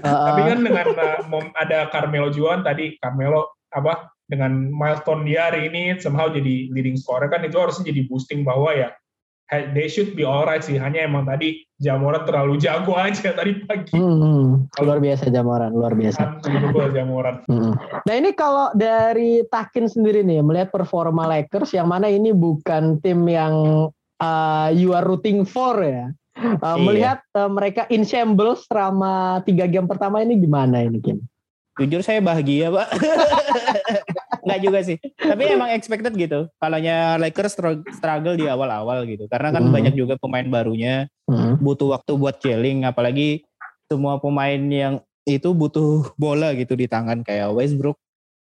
uh, tapi kan dengan uh, ada Carmelo Juan tadi Carmelo apa dengan milestone dia hari ini somehow jadi leading scorer kan itu harusnya jadi boosting bahwa ya they should be alright sih. Hanya emang tadi Jamoran terlalu jago aja tadi pagi. Hmm, hmm. luar biasa Jamoran, luar biasa. Jamoran. Hmm. Nah ini kalau dari Takin sendiri nih melihat performa Lakers yang mana ini bukan tim yang uh, you are rooting for ya. Uh, iya. Melihat uh, mereka in shambles selama tiga game pertama ini gimana ini Kim? Jujur saya bahagia pak. Enggak juga sih. Tapi emang expected gitu. Kalaunya Lakers struggle di awal-awal gitu. Karena kan hmm. banyak juga pemain barunya. Hmm. Butuh waktu buat gelling. Apalagi semua pemain yang itu butuh bola gitu di tangan. Kayak Westbrook.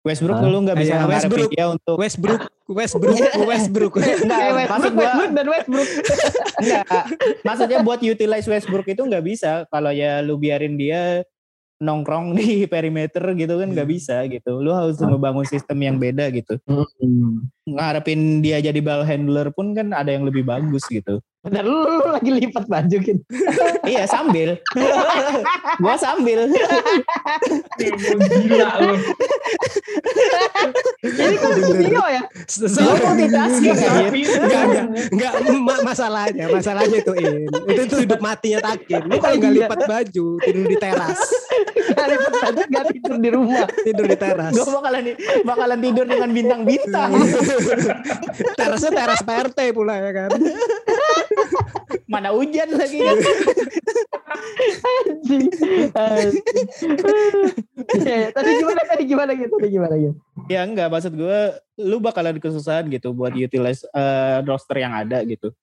Westbrook huh? lu nggak bisa Westbrook dia untuk Westbrook Westbrook Westbrook enggak Westbrook, maksud gua Westbrook dan Westbrook enggak maksudnya buat utilize Westbrook itu nggak bisa kalau ya lu biarin dia nongkrong di perimeter gitu kan nggak hmm. bisa gitu. Lu harus membangun sistem yang beda gitu. Hmm. Ngarepin dia jadi ball handler pun kan ada yang lebih bagus gitu. Bener lu, lu lagi lipat baju kan? iya sambil. gua sambil. Gila lu. Ini kok video ya? Multitasking Enggak, enggak. Enggak, masalahnya, masalahnya itu in. Itu itu hidup matinya Takin. Lu kalau enggak iya. lipat baju, tidur di teras. Enggak lipat baju, enggak tidur di rumah. Tidur di teras. Gua bakalan bakalan tidur dengan bintang-bintang. Terasnya teras PRT pula ya kan. Mana hujan lagi. ya, tadi gimana tadi gimana gitu tadi gimana gitu ya enggak maksud gue lu bakalan kesusahan gitu buat utilize uh, roster yang ada gitu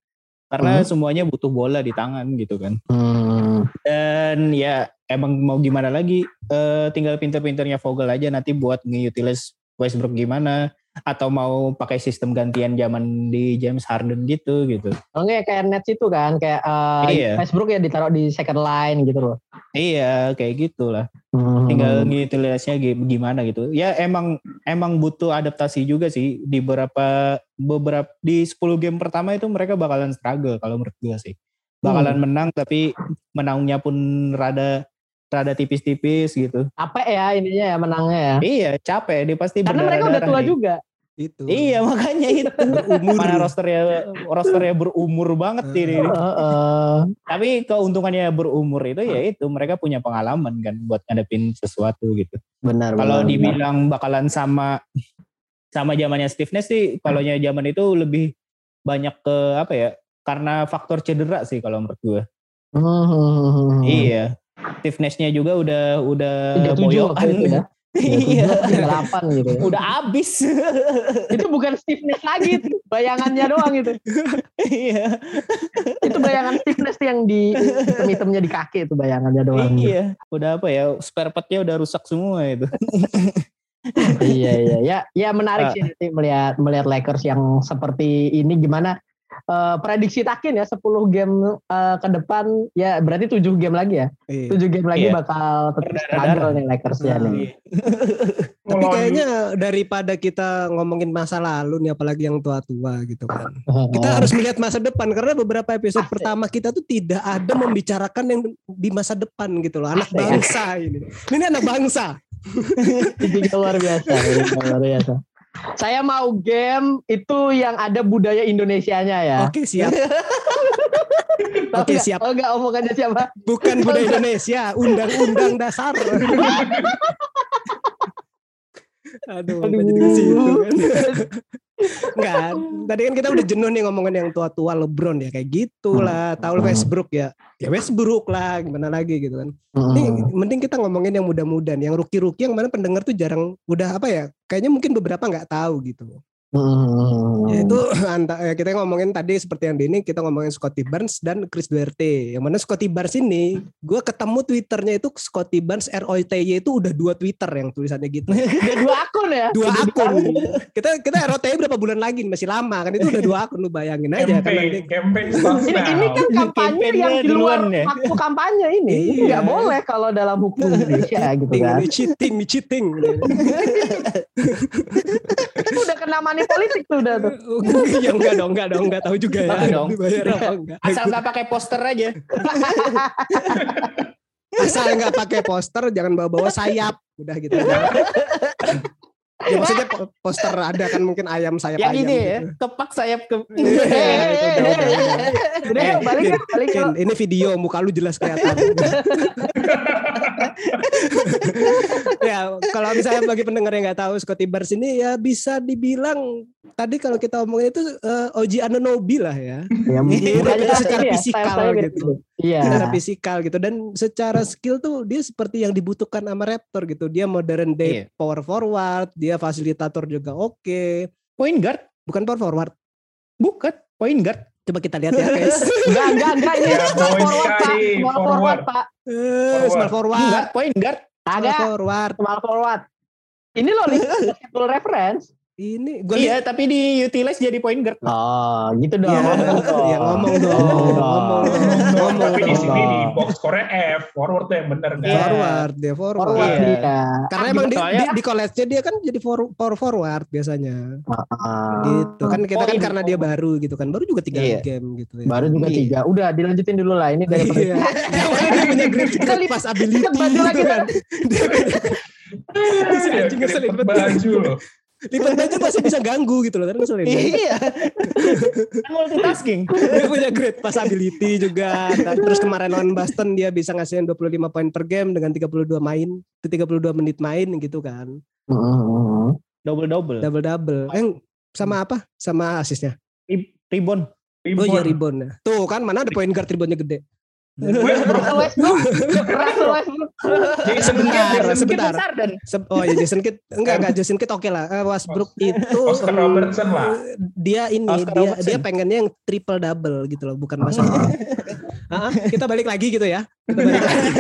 karena hmm. semuanya butuh bola di tangan gitu kan hmm. dan ya emang mau gimana lagi uh, tinggal pinter-pinternya Vogel aja nanti buat nge-utilize Westbrook gimana atau mau pakai sistem gantian zaman di James Harden gitu gitu. Oh enggak kayak Nets itu kan kayak uh, iya. Facebook ya ditaruh di second line gitu loh. Iya kayak gitulah. Hmm. Tinggal ngitilisnya gimana gitu. Ya emang emang butuh adaptasi juga sih di beberapa beberapa di 10 game pertama itu mereka bakalan struggle kalau menurut gue sih. Bakalan hmm. menang tapi menangnya pun rada rada tipis-tipis gitu. Capek ya ininya ya menangnya ya. Iya, capek dia pasti Karena mereka udah tua nih. juga. Itu. Iya, makanya itu. Berumur. Mana rosternya rosternya berumur banget ini. Heeh. Tapi keuntungannya berumur itu ya itu mereka punya pengalaman kan buat ngadepin sesuatu gitu. Benar. Kalau benar, benar. dibilang bakalan sama sama zamannya Steve Nash sih, kalau zaman itu lebih banyak ke apa ya? Karena faktor cedera sih kalau menurut gue. Hmm. Iya. Nash-nya juga udah udah waktu boyokan. ya. Iya. Delapan gitu. ya. udah abis. itu bukan stiffness lagi itu, bayangannya doang itu. Iya. Itu bayangan stiffness yang di hitam-hitamnya di kaki itu bayangannya doang. gitu. Iya. Udah apa ya? Spare part-nya udah rusak semua itu. iya iya ya ya menarik Ah. sih nanti melihat melihat Lakers yang seperti ini gimana Eh, prediksi Takin ya 10 game eh, ke depan ya berarti 7 game lagi ya. Iya. 7 game lagi Iya. bakal tetap struggle nih Lakers ya Nah. nih. Tapi Kalau kayaknya daripada kita ngomongin masa lalu nih apalagi yang tua-tua gitu kan. Kita harus melihat masa depan karena beberapa episode Asik. pertama kita tuh tidak ada membicarakan yang di masa depan gitu loh. Anak bangsa ini. Ini anak bangsa. Ini luar biasa, ini luar biasa. Saya mau game itu yang ada budaya Indonesianya ya. Oke siap. Oke, siap. Tahu nggak omongannya siapa? Bukan budaya Indonesia, undang-undang dasar. Aduh, Aduh. jadi ke situ kan. Enggak, tadi kan kita udah jenuh nih ngomongin yang tua-tua LeBron ya kayak gitulah. Tahu Hmm. Westbrook ya. Ya Westbrook lah, gimana lagi gitu kan. Ini Hmm. mending kita ngomongin yang muda-muda nih, yang rookie-rookie yang mana pendengar tuh jarang udah apa ya? Kayaknya mungkin beberapa nggak tahu gitu. Hmm. Itu anta- ya kita ngomongin tadi seperti yang di ini kita ngomongin Scotty Barnes dan Chris Duarte. Yang mana Scotty Barnes ini, gue ketemu twitternya itu Scotty Barnes ROTY itu udah dua twitter yang tulisannya gitu. Udah dua akun ya? Dua Udah akun. Kita kita ROTY berapa bulan lagi masih lama kan itu udah dua akun lu bayangin aja kan campaign, nanti. campaign Ini, ini kan kampanye yang di luar duluan ya? waktu kampanye ini. Iya. Nggak boleh kalau dalam hukum Indonesia gitu kan. cheating, cheating. Itu udah kena money politik tuh udah tuh. ya enggak dong, enggak dong, enggak tahu juga ya. Enggak dong. Dibayar apa enggak. Asal nggak pakai poster aja. Asal nggak pakai poster, jangan bawa-bawa sayap. Udah gitu aja. ya maksudnya po- poster ada kan mungkin ayam sayap Yang ayam ini ya, gitu. kepak sayap ke. Udah, balik balik Ken, ini video muka lu jelas kelihatan. ya, kalau misalnya bagi pendengar yang nggak tahu Scotty Barnes ini ya bisa dibilang tadi kalau kita omongin itu eh, Oji Anunoby lah ya. Ya, Iya, mukanya tapi secara ini ya, fisikal gitu. Iya. Secara fisikal gitu dan secara skill tuh dia seperti yang dibutuhkan sama Raptor gitu. Dia modern day Iya. power forward, dia fasilitator juga oke. Point guard, Bukan power forward. bukan point guard. Coba kita lihat ya guys. Enggak, enggak, enak Ini Ya, small point forward, Pak. Small forward. Pak. Eh, small forward. Enggak, point guard. Small Agak forward. small forward. Ini loh basketball reference. Ini gue Iya, tapi di utilize jadi point guard. Oh, gitu dong. Ya, Ngomong dong. ya ngomong dong, Ngomong dong. ngomong dong, ngomong Tapi di dong. sini di box score F, forward tuh yang bener kan? Iya. Forward, dia forward. Forward Iya. dia. Karena emang di, Soalnya- di, di college-nya dia kan jadi for, power forward biasanya. Ah. Gitu. Kan kita kan karena dia baru gitu kan. Baru juga tiga Iya. game gitu ya. Baru juga tiga. Udah dilanjutin dulu lah ini dari Iya. dia punya lipat- pass ability gitu lagi, kan. Dia Ya, anjing, ngeselin, betul. baju loh. Lipat baju masih bisa ganggu gitu loh. Kan ngeselin. Iya. Kan multitasking. dia punya great pass ability juga. Terus kemarin lawan Boston dia bisa ngasihin 25 poin per game dengan 32 main, 32 menit main gitu kan. Mm-mm. Double double. Double double. Eh sama apa? Sama asisnya. Ribon. Oh iya Ribon. ribon. Tuh kan mana ada poin guard ribonnya gede. Westbrook. Westbrook. Russell Westbrook. Jason Sebentar, Kidd, Jason sebentar. Kidd. Se- Oh ya Jason Kidd enggak enggak Jason Kidd oke lah. Eh, Westbrook itu Oscar Robertson lah. Dia ini Oscar dia Robertson. dia pengennya yang triple double gitu loh, bukan masalah. Ah, kita balik lagi gitu ya. Kita balik lagi.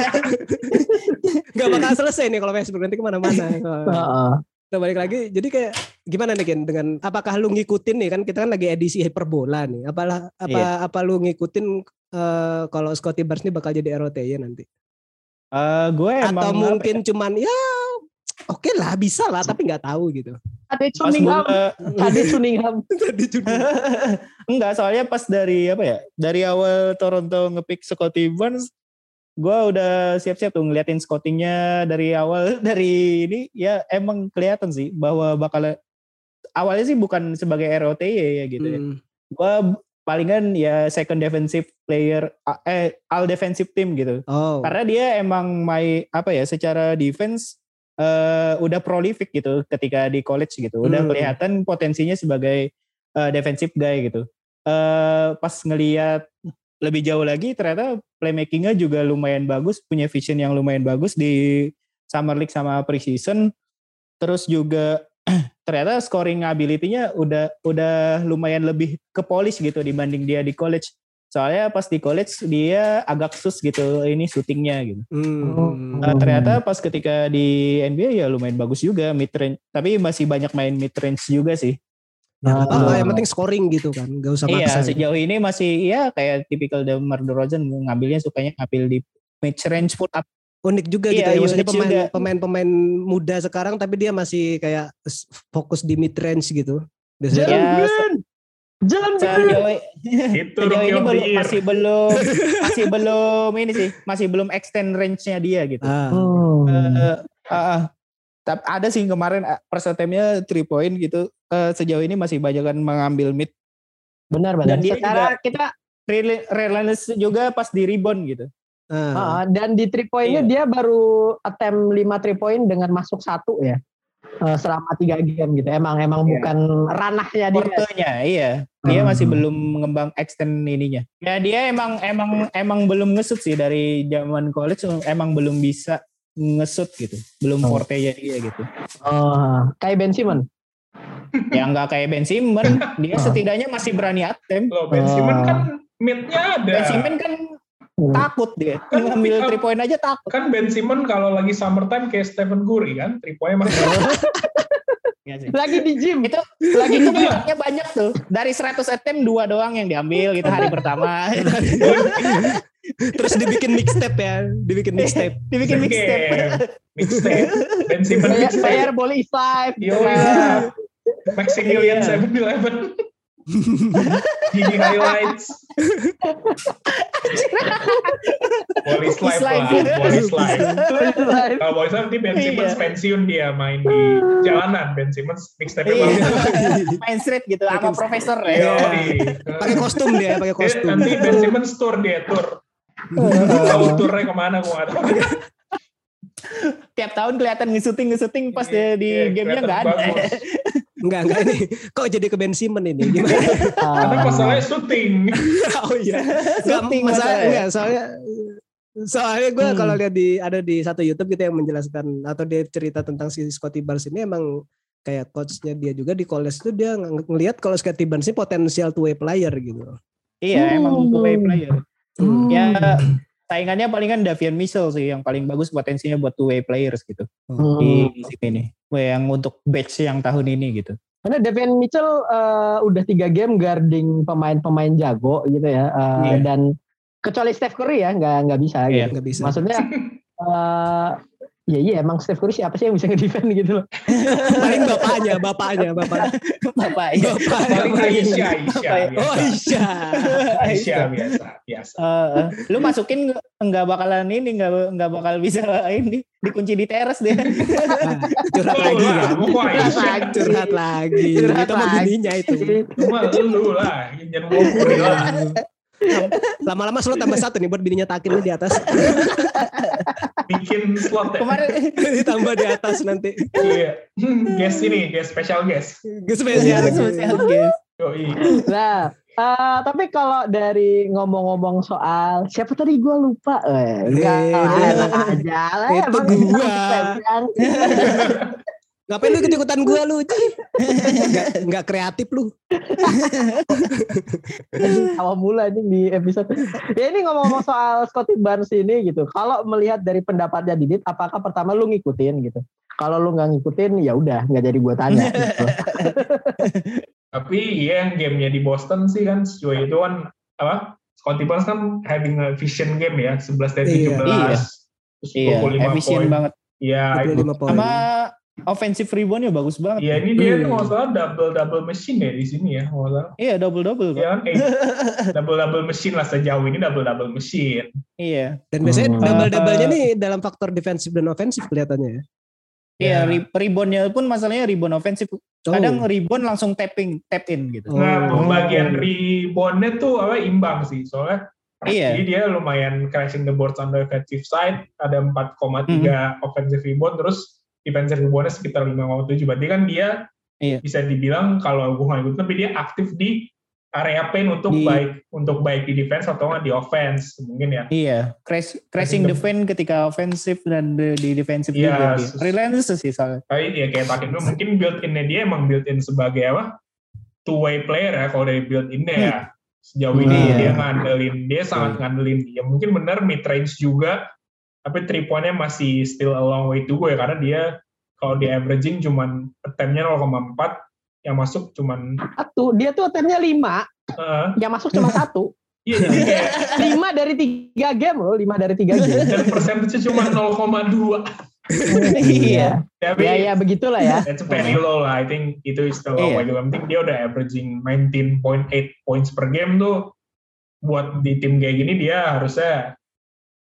Enggak bakal selesai nih kalau Westbrook nanti ke mana-mana. Kita balik lagi. Jadi kayak gimana nih Ken dengan apakah lu ngikutin nih kan kita kan lagi edisi hiperbola nih. Apalah apa Iya. apa lu ngikutin eh, kalau Scotty Barnes nih bakal jadi ROT ya nanti? Eh, gue emang Atau mungkin cuman ya oke lah bisa lah tapi nggak tahu gitu. Ya, pas Cunningham. Ade Cunningham. Tadi juga. Enggak, soalnya pas dari apa ya? Dari awal Toronto ngepick Scotty Barnes, gue udah siap-siap tuh ngeliatin scoutingnya dari awal dari ini ya emang kelihatan sih bahwa bakal awalnya sih bukan sebagai ROTY ya gitu ya. Hmm. Gue palingan ya second defensive player eh all defensive team gitu. Oh. Karena dia emang main apa ya secara defense eh, udah prolific gitu ketika di college gitu. Udah Hmm. kelihatan potensinya sebagai eh, defensive guy gitu. Eh pas ngelihat lebih jauh lagi ternyata playmakingnya juga lumayan bagus, punya vision yang lumayan bagus di Summer League sama preseason. Terus juga ternyata scoring ability-nya udah udah lumayan lebih ke polish gitu dibanding dia di college. Soalnya pas di college dia agak sus gitu ini shootingnya gitu. Hmm. Nah, ternyata pas ketika di NBA ya lumayan bagus juga mid range, tapi masih banyak main mid range juga sih. Ya, nggak apa-apa, Ah. yang penting scoring gitu kan, gak usah iya, maksa. sejauh ini masih ya kayak tipikal DeMar DeRozan ngambilnya sukanya ngambil di mid range put up. Unik juga Iya, gitu ya, maksudnya unik pemain juga. pemain-pemain muda sekarang tapi dia masih kayak fokus di mid range gitu. Biasanya Ya, Jangan, jangan Sejauh, Itu sejauh ini the belum, masih belum masih belum ini sih masih belum extend range-nya dia gitu. ah, Hmm. Eh, ah, ah. Tapi ada sih kemarin ah, persentasenya 3 point gitu. Eh, sejauh ini masih banyak kan mengambil mid. Benar benar. Dan dia Secara juga- kita Rel- Relentless juga pas di rebound gitu. ah. ah, dan di three point-nya dia baru attempt 5 three point dengan masuk satu ya. Eh, selama tiga game gitu. Emang emang Iya. bukan ranahnya dia. Portonya iya. Dia masih Hmm. belum mengembang extend ininya. Ya dia emang emang emang belum ngesut sih dari zaman college emang belum bisa ngesut gitu. Belum Oh. fortenya dia gitu. Oh, kayak Ben Simmons. Ya nggak kayak Ben Simmons, dia Oh. setidaknya masih berani attempt. Loh, Ben Ah. Simmons kan mid-nya ada. Ben Simmons kan Hmm. takut dia. Kan Ngambil up. 3 point aja takut. Kan Ben Simmons kalau lagi summertime kayak Stephen Curry kan, three point masih Iya. Lagi di gym. Itu lagi kebanyakannya banyak tuh. Dari 100 attempt dua doang yang diambil gitu hari pertama. Terus dibikin mixtape ya, dibikin mixtape. Dibikin mixtape. mixtape. Ben Simmons bayar boleh live. Yo ya. Maximilian Iya. 7-Eleven. Gigi highlights. Bolis live lah, Bolis live. live. Kalau Bolis live nanti Ben Simmons Iya. pensiun dia main di jalanan. Ben Simmons mixtape Iya. bagus. Main street gitu sama profesor ya. Pakai kostum dia, pakai Eh, kostum. nanti Ben Simmons tour dia tour. Tahu turnya ke mana gua nggak tahu. Tiap tahun kelihatan ngesuting-ngesuting pas dia di gamenya nggak ada. Enggak, enggak ini. Kok jadi ke Ben Simmons ini? Gimana? Karena Ah. masalahnya syuting. oh iya. Syuting masalah enggak, soalnya soalnya gue Hmm. kalau lihat di ada di satu YouTube gitu yang menjelaskan atau dia cerita tentang si Scotty Barnes ini emang kayak coachnya dia juga di college itu dia ng- ngelihat kalau Scotty Barnes ini potensial two way player gitu. Iya, emang Hmm. two way player. Hmm. Ya saingannya palingan Davian Mitchell sih yang paling bagus potensinya buat two way players gitu Hmm. di sini nih. Wah, Yang untuk batch yang tahun ini gitu. Karena Devin Mitchell eh, udah tiga game guarding pemain-pemain jago gitu ya. Eh, Iya. Dan kecuali Steph Curry ya nggak nggak bisa. Iya. Gitu. Nggak bisa. Maksudnya eh ya iya emang Steph Curry siapa sih yang bisa ngedefend gitu loh. Paling bapaknya, bapaknya, bapak. Bapak ya. Bapaknya. Paling Aisyah, Aisyah. Oh biasa. iya. Aisyah biasa, biasa. Eh, lu masukin nggak bakalan ini nggak nggak bakal bisa ini dikunci di teras dia. Nah, curhat Lu lagi Aisyah. Curhat lagi. Curhat itu mah lagi. bininya itu. Cuma lu lah, jangan ngomong lah. Lama-lama selalu tambah satu nih buat bininya takin di atas. Bikin slot ya. Kemarin Ditambah di atas nanti. Iya. Hmm, Guest ini, guest special guest. Spesial. spesial guest. Yoi. Nah, eh, tapi kalau dari ngomong-ngomong soal siapa tadi gue lupa, eh, enggak Eh, enak aja lah. itu yang- Ngapain lu ikut-ikutan gua lu? Ci? Nggak, nggak kreatif lu. awal mula ini di episode. Ya ini ngomong-ngomong soal Scotty Barnes ini gitu. Kalau melihat dari pendapatnya Didit, apakah pertama lu ngikutin gitu? Kalau lu nggak ngikutin, ya udah nggak jadi gua tanya. Gitu. Tapi iya yang gamenya di Boston sih kan sejauh itu kan apa? Scotty Barnes kan having a vision game ya, 11 dari Iya. 17. Iya. Terus Iya, 25 efisien poin. banget. Iya, itu. 25 poin. Sama offensive reboundnya bagus banget. Iya ini dia Hmm. tuh nggak salah double double machine ya di sini ya nggak salah. Iya double double kok. Ya kan double double machine lah sejauh ini double double machine. Iya. Dan biasanya Hmm. double-doublenya Eh, nih dalam faktor defensif dan ofensif kelihatannya ya. Iya, Ya. re- reboundnya pun masalahnya rebound offensive. Oh. Kadang rebound langsung tapping, tap in gitu. Nah Oh. pembagian reboundnya tuh apa imbang sih soalnya Iya. Jadi dia lumayan crashing the boards on the offensive side, ada 4,3 Hmm. offensive rebound, terus defensive reboundnya sekitar 5,7. Berarti kan dia Iya. bisa dibilang kalau gue nggak ikut, tapi dia aktif di area paint untuk Di- baik untuk baik di defense atau nggak di offense mungkin ya. Iya, crash, crashing the- defense ketika offensive dan di, di defensive Iya, juga. dia. Relentless sih soalnya. Tapi ya kayak Takim itu mungkin build innya dia emang build in sebagai apa? Two way player ya kalau dari build innya ya. Sejauh ini Iya. dia ngandelin, dia sangat ngandelin dia. Mungkin benar mid range juga, tapi three point-nya masih still a long way to go ya karena dia kalau di averaging cuman attempt-nya 0,4 yang masuk cuman Satu, dia tuh attemptnya lima, eh, yang masuk cuma satu. iya jadi kayak Lima dari tiga game loh, lima dari tiga game. dan persentasenya cuma 0,2 Iya. tapi Ya ya begitulah ya. That's very low lah. I think itu is the low. Iya. Yang penting dia udah averaging 19.8 points per game tuh. Buat di tim kayak gini dia harusnya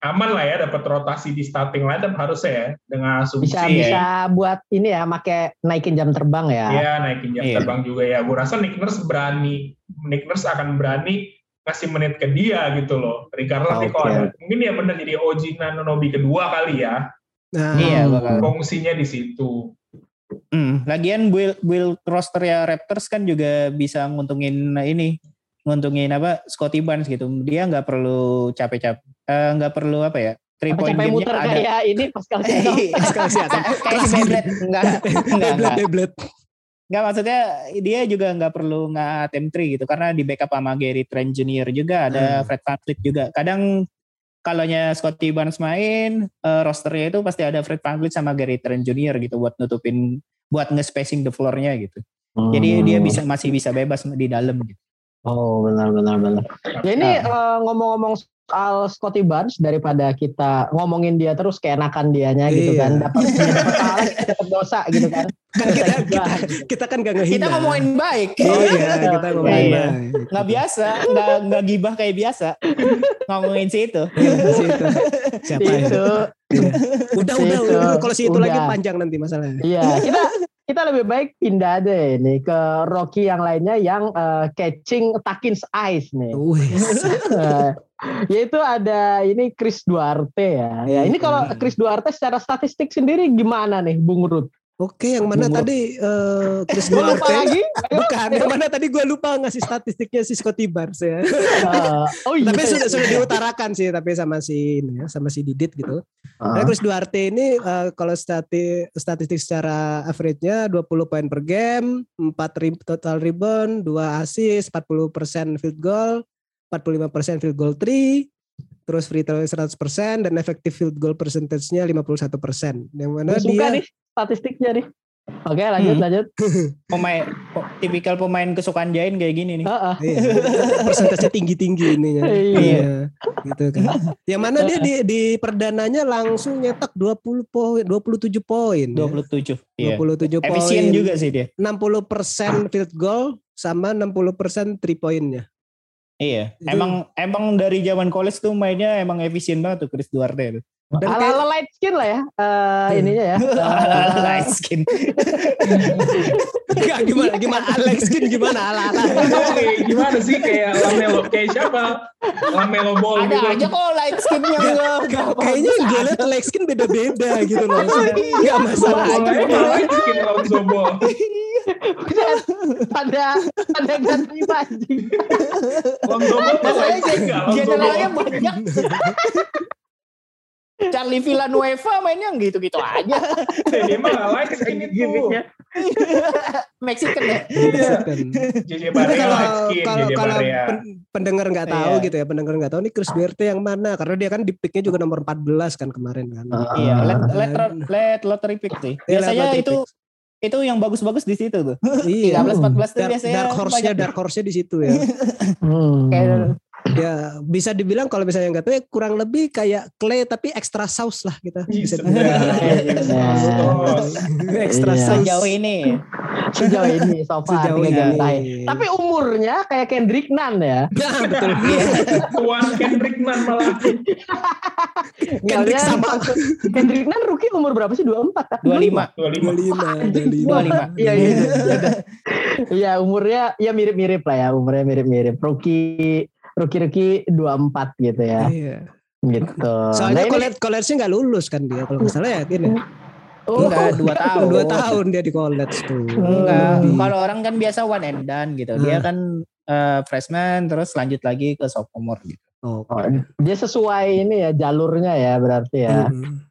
aman lah ya dapat rotasi di starting lineup harusnya ya dengan asumsi Bisa ya. bisa buat ini ya, make naikin jam terbang ya. Ya naikin jam Iya. terbang juga ya. Gue rasa Nick Nurse berani, Nick Nurse akan berani ngasih menit ke dia gitu loh. Regardless nih kalau ada- mungkin dia benar jadi OG Nanonobi kedua kali ya. Nah, Iya, bakal. Fungsinya di situ. Hmm, lagian build build roster ya Raptors kan juga bisa nguntungin ini, nguntungin apa Scotty Barnes gitu. Dia nggak perlu capek-capek, eh, nggak perlu apa ya? Three point game muter kayak ini Pascal Siakam. Pascal Siakam. kayak si Beyblade. Enggak, enggak, enggak. Beyblade. Enggak maksudnya dia juga nggak perlu nggak attempt three gitu karena di backup sama Gary Trent Jr. juga ada Hmm. Fred VanVleet juga. Kadang kalaunya Scotty Barnes main eh, rosternya itu pasti ada Fred VanVleet sama Gary Trent Jr. gitu buat nutupin buat nge-spacing the floor-nya gitu. Jadi dia Hmm. bisa masih bisa bebas di dalam gitu. Oh benar benar benar. Ya ini eh, ngomong-ngomong soal Scotty Barnes daripada kita ngomongin dia terus keenakan dianya gitu Iya. kan dapat dia dapat salah dapat dosa gitu kan. Kan kita, Kita kita, kan gak ngehina. Kita ngomongin baik. Oh iya, kita ngomongin Iya. baik. Nggak biasa, nggak nggak gibah kayak biasa. Ngomongin si itu. Iya, si itu. Siapa ya? itu Udah, udah, itu. udah. Kalau si itu lagi Udah. panjang nanti masalahnya. Iya, kita kita lebih baik pindah deh nih ke Rocky yang lainnya yang eh, catching Takin's eyes nih. Yaitu ada ini Chris Duarte ya. Ya ini kalau Chris Duarte secara statistik sendiri gimana nih Bung Rut? Oke, yang mana Bung tadi eh, Chris Gue lupa Duarte? lagi. Bukan, yang mana tadi gue lupa ngasih statistiknya si Scotty Barnes ya. Eh, oh iya. tapi sudah sudah diutarakan sih, tapi sama si ini ya, sama si Didit gitu. Ah. Nah, Chris Duarte ini eh, kalau stati, statistik secara average-nya 20 poin per game, 4 re- total rebound, 2 assist, 40% field goal, 45% field goal 3, terus free throw 100% dan effective field goal percentage-nya 51%. Yang mana Gue suka dia nih statistiknya nih. Oke lanjut Hmm. lanjut. Pemain tipikal pemain kesukaan Jain kayak gini nih. Heeh. Iya, persentasenya tinggi-tinggi ininya. Iya. Iya, gitu kan. Yang mana dia di, di perdananya langsung nyetak 20 poin, 27 poin. ya. 27. Iya. 27 poin. Efisien juga sih dia. 60% field goal sama 60% three poinnya. Iya. Itu- Emang emang dari zaman college tuh mainnya emang efisien banget tuh Chris Duarte. tuh. Dan Ala kayak- ala light skin lah ya Hmm. ininya ya. Light skin. Enggak gimana gimana Alex Skin gimana ala ala. Oke, gimana sih kayak Lamelo kayak siapa? Lamelo Ball Ada gitu. aja kok light skin yang enggak Kayaknya gue liat Alex Skin beda-beda gitu loh. Enggak masalah aja. Malah bikin Lonzo Ball. pada pada nggak terima anjing. Lonzo Ball enggak Lonzo Ball. banyak. Charlie Villanueva mainnya gitu-gitu aja. Dia mah like skin itu. Mexican ya. Tapi Barea kalau kalau kalau pen- pendengar nggak tahu Iya. gitu ya, pendengar nggak tahu nih Chris Duarte yang mana karena dia kan di picknya juga nomor 14 kan kemarin kan. Iya, let, let, let lottery pick sih. Iya, Biasanya itu itu yang bagus-bagus di situ tuh. Iya. 13 14 tuh Dark, biasanya dark horse-nya dark horse-nya di situ ya. Hmm. Kayak Ya bisa dibilang kalau misalnya nggak tahu ya kurang lebih kayak clay tapi extra sauce lah kita bisa Iya. dibilang. extra Iya. sauce. Sejauh ini Sejauh ini so far Sejauh ini. Tapi umurnya kayak Kendrick Nunn ya. Ya betul. Tuan Kendrick Nunn malah. Kendrick sama. Kendrick Nunn rookie umur berapa sih? 24 kan? 25. 25. 25, 25. Iya iya. iya. Iya umurnya ya mirip-mirip lah ya umurnya mirip-mirip. Rookie rookie rookie 24 gitu ya. Iya. Gitu. Soalnya Nah, ini- college college nggak lulus kan dia kalau nggak salah ya gini. Oh, Enggak, dua tahun. Dua tahun dia di college tuh. Enggak. Lebih. Kalau orang kan biasa one and done gitu. Dia Hmm. kan eh, freshman terus lanjut lagi ke sophomore gitu. Oh. Oh, dia sesuai ini ya jalurnya ya berarti ya. Hmm.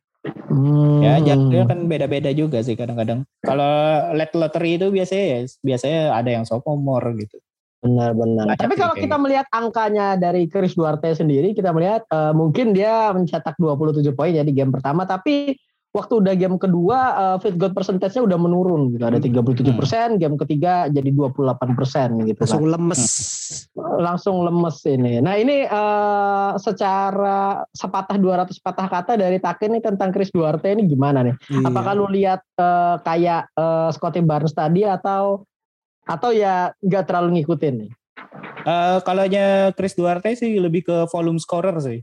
Hmm. Ya, jatuhnya kan beda-beda juga sih kadang-kadang. Kalau late lottery itu biasanya ya biasanya ada yang sophomore gitu. Benar-benar. Banyak Tapi kalau kita melihat angkanya dari Chris Duarte sendiri, kita melihat eh, mungkin dia mencetak 27 poin ya di game pertama, tapi waktu udah game kedua eh, field goal percentage-nya udah menurun gitu. Ada 37 persen, game ketiga jadi 28 persen gitu kan. Langsung lemes. Langsung lemes ini. Nah ini eh, secara sepatah 200 patah kata dari Taken nih tentang Chris Duarte ini gimana nih? Iya. Apakah lu lihat eh, kayak eh, Scotty Barnes tadi atau atau ya nggak terlalu ngikutin nih? Eh kalau Chris Duarte sih lebih ke volume scorer sih.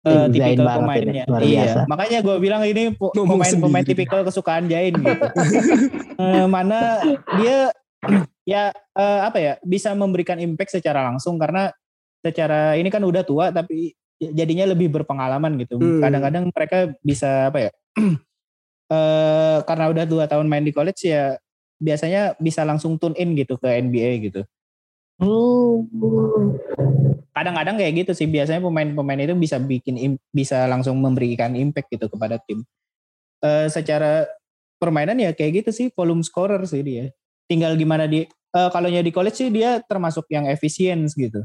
Eh, Zain tipikal pemainnya. ini, Iya. biasa. Makanya gue bilang ini pemain-pemain tipikal kesukaan Jain gitu. Eh, mana dia ya eh, apa ya bisa memberikan impact secara langsung karena secara ini kan udah tua tapi jadinya lebih berpengalaman gitu. Hmm. Kadang-kadang mereka bisa apa ya? eh karena udah dua tahun main di college ya biasanya bisa langsung tune in gitu ke NBA gitu. Kadang-kadang kayak gitu sih biasanya pemain-pemain itu bisa bikin bisa langsung memberikan impact gitu kepada tim. Eh secara permainan ya kayak gitu sih volume scorer sih dia. Tinggal gimana di eh kalau di college sih dia termasuk yang efisien gitu.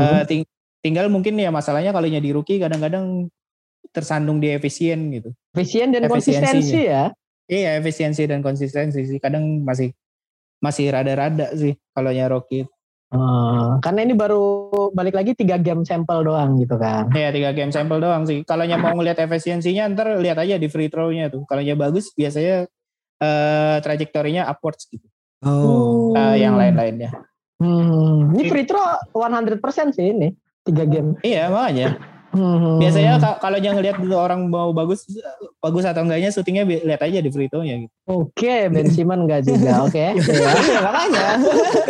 Eh, ting- tinggal mungkin ya masalahnya kalau di rookie kadang-kadang tersandung di efisien gitu. Efisien dan konsistensi ya. Iya efisiensi dan konsistensi sih kadang masih masih rada-rada sih kalau Rocky. Oh, karena ini baru balik lagi tiga game sampel doang gitu kan. Iya tiga game sampel doang sih. Kalau mau ngelihat efisiensinya ntar lihat aja di free throw-nya tuh. Kalau bagus biasanya eh trajektorinya upwards gitu. Oh. Eh, yang lain-lainnya. Hmm. Ini free throw 100% sih ini tiga game. Iya makanya. Hmm. Biasanya ka- kalau jangan lihat dulu orang mau bagus bagus atau enggaknya syutingnya lihat aja di free throw-nya gitu. Oke, Ben Simmons enggak juga. Oke. Iya, makanya.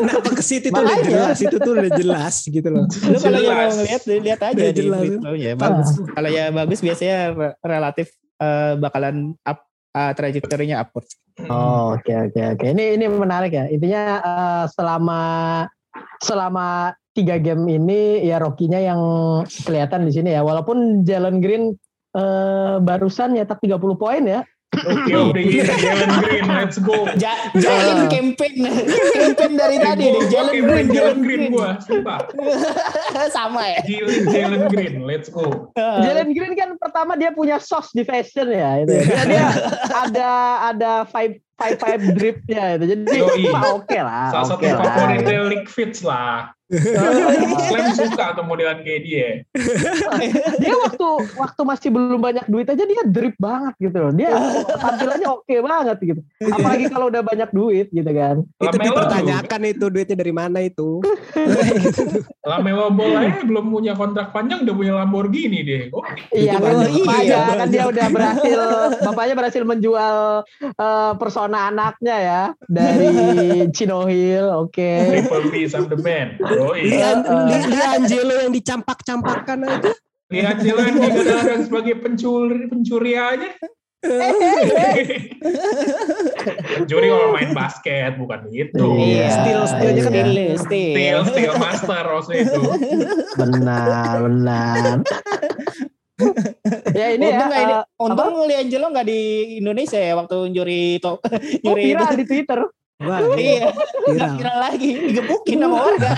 Kenapa ke situ tuh udah jelas, itu tuh udah jelas gitu loh. Lu kalau yang mau ngelihat lihat aja Udah di free throw-nya. Bagus. Kalau ya bagus biasanya re- relatif eh, bakalan up eh, trajektorinya upwards. Oh, oke oke oke. Ini ini menarik ya. Intinya eh, selama selama tiga game ini ya Rocky-nya yang kelihatan di sini ya. Walaupun Jalen Green eh, barusan nyetak 30 poin ya. The year, Jalen Green, let's go. Ja, Jain campaign campaign dari tadi nih Jalen Green Jalen Green gua, sumpah. sama ya. Jalen Jalen Green, let's go. Jalen Green kan pertama dia punya sauce di fashion ya. Itu. Dia, dia ada ada five five five dripnya itu. Jadi oke lah. Salah satu oke lah. favoritnya League Fits lah. Clem suka tuh modelan kayak dia. dia waktu waktu masih belum banyak duit aja dia drip banget gitu loh. Dia tampilannya oke banget gitu. Apalagi kalau udah banyak duit gitu kan. Itu Lamelo dipertanyakan itu duitnya dari mana itu. Lamelo Ball aja belum punya kontrak panjang udah punya Lamborghini deh. Oh, Iya kan, Iya, kan dia udah berhasil, bapaknya berhasil menjual eh, persona anaknya ya dari Chino Hill, oke. Triple B, I'm the man. Lian, Uh, uh. Li- Liangelo yang dicampak-campakkan aja. Lihat jalan digadang sebagai pencuri pencuri aja. pencuri kalau main basket bukan itu. Iya. Steal, stealnya kan Steal, steal. Steel, steel master maksudnya itu. Benar, benar. ya ini untung ya, nggak ini, eh, untung Liangelo nggak di Indonesia ya waktu nyuri to, oh nyuri viral di Twitter. Wah, iya nggak viral. viral lagi digebukin sama warga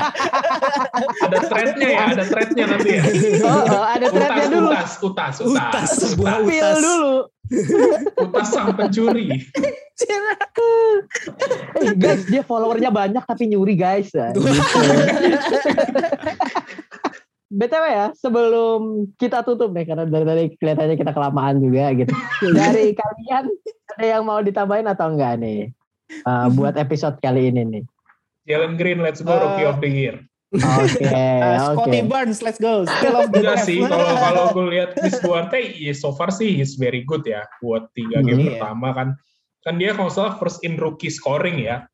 Ada threadnya ya, ada threadnya nanti ya. Oh, oh, ada threadnya dulu. utas, utas, Utas, utas, sebuah utas, Pil dulu. utas sang pencuri. Eh, guys, dia followernya banyak tapi nyuri guys. Ya, gitu. BTW ya, sebelum kita tutup nih, karena dari tadi kelihatannya kita kelamaan juga gitu. Dari kalian, ada yang mau ditambahin atau enggak nih? Uh, buat episode kali ini nih. Jalen Green, let's go, Rookie Uh, of the Year. Oke, Uh, oke. Scotty Barnes, let's go. Still of the Enggak sih, kalau kalau gue lihat Chris Duarte, ya so far sih he's very good ya buat tiga game Iya. pertama kan. Kan dia kalau salah first in rookie scoring ya.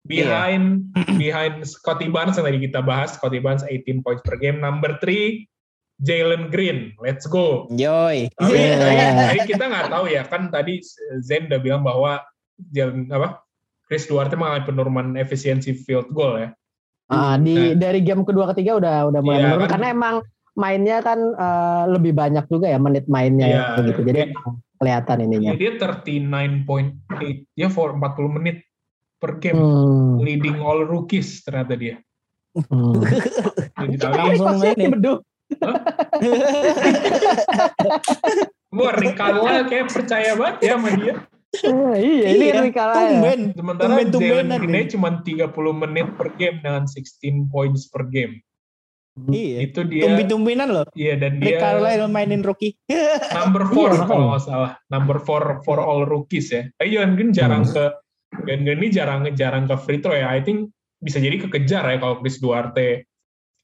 Behind behind Scotty Barnes yang tadi kita bahas, Scotty Barnes 18 points per game. Number 3 Jalen Green, let's go. Yoi. Tapi tadi, tadi kita nggak tahu ya kan tadi Zen udah bilang bahwa Jalen apa Chris Duarte mengalami penurunan efisiensi field goal ya. Ah, di dari game kedua ketiga udah udah mulai Iya, menurun kan. karena emang mainnya kan eh, lebih banyak juga ya menit mainnya Iya. ya, gitu. Jadi emang kelihatan ininya. Ya, dia 39.8 dia for 40 menit per game. Hmm. Leading all rookies ternyata dia. Hmm. Jadi Langsung ini ini. beduh. gua Ricardo kayak percaya banget ya sama dia. Eh, iya, ini Iya, Rikala ya. Tumben. Sementara Tumben-tumbenan Jalen Green cuma 30 menit per game dengan 16 points per game. Iya. Itu dia Tumben-tumbenan loh. Iya dan Rick dia Carlisle mainin rookie. number Iya, four makanya. kalau nggak salah. Number four for all rookies ya. Tapi Jalen Green jarang Hmm. ke Jalen Green ini jarang jarang ke free throw ya. I think bisa jadi kekejar ya kalau Chris Duarte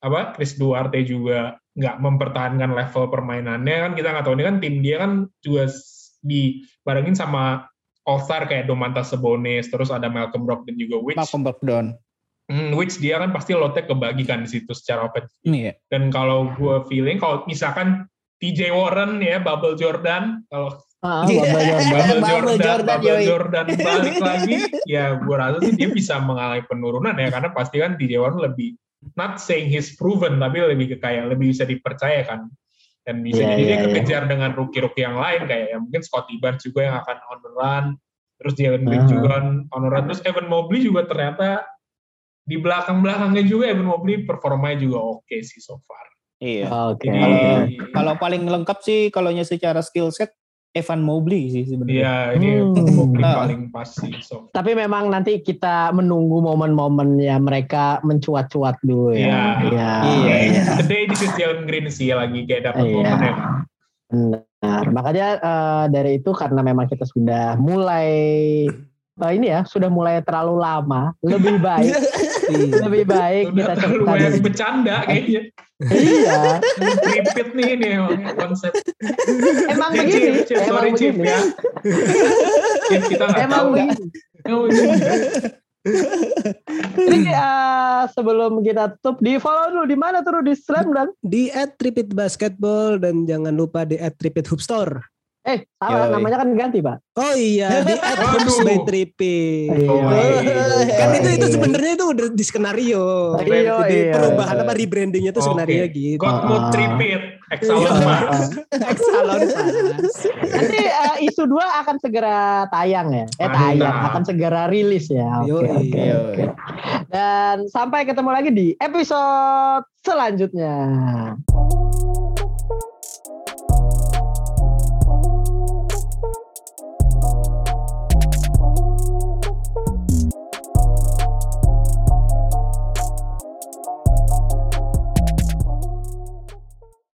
apa Chris Duarte juga nggak mempertahankan level permainannya kan kita nggak tahu ini kan tim dia kan juga dibarengin sama All Star kayak Domantas Sabonis terus ada Malcolm Brogdon juga which Malcolm Brogdon. hmm, which dia kan pasti lotnya kebagikan di situ secara offense Iya. dan kalau gue feeling kalau misalkan TJ Warren ya Bubble Jordan kalau Ah, Iya. Bubble Jordan. Bubble Bubble Jordan, Jordan, Bubble yoi. Jordan balik lagi, ya gue rasa sih dia bisa mengalami penurunan ya, karena pasti kan TJ Warren lebih, not saying he's proven, tapi lebih ke kayak lebih bisa dipercaya kan. Dan bisa Iya, jadi dia iya, kekejar dengan rookie-rookie yang lain, kayak ya mungkin Scotty Barnes juga yang akan on the run, terus Jalen Green Ah. juga on the run, terus Evan Mobley juga ternyata di belakang-belakangnya juga Evan Mobley performanya juga oke sih so far. Iya. Oke. Jadi, oke. Kalau paling lengkap sih kalau nya secara skill set Evan Mobley sih sebenarnya. Iya, ini Hmm. Mobley Ah. paling pas sih so. Tapi memang nanti kita menunggu momen-momen ya mereka mencuat-cuat dulu ya. Iya. Iya. Iya. Today this is Jalen Green sih lagi kayak dapat Iya. momennya. Benar. Makanya eh, dari itu karena memang kita sudah mulai eh, ini ya, sudah mulai terlalu lama, lebih baik lebih baik kita terlalu cerita banyak dari bercanda kayaknya. Iya, Repeat nih ini emang konsep. emang Eh, begini, Chief, Chief, emang sorry Chief begini. ya. Chief, kita nggak Emang tahu. begini. Oh, iya. Jadi eh, sebelum kita tutup di follow dulu di mana tuh di Slam dan Di at Tripit Basketball dan jangan lupa di at Tripit Hoop Store. Eh salah Yoi. namanya kan ganti pak. Oh iya, di at Waduh. Hoops by Tripit. Iya. Kan itu itu Iya. sebenarnya itu udah di skenario. Iya, Jadi iya. perubahan apa rebrandingnya itu Oke. sebenarnya gitu. God mode Ah. repeat. Excellent Iya. Mas. Salon pas. Nanti eh, isu 2 akan segera tayang ya. Eh Mantap. tayang akan segera rilis ya. Oke Yoi. oke. oke. Dan sampai ketemu lagi di episode selanjutnya.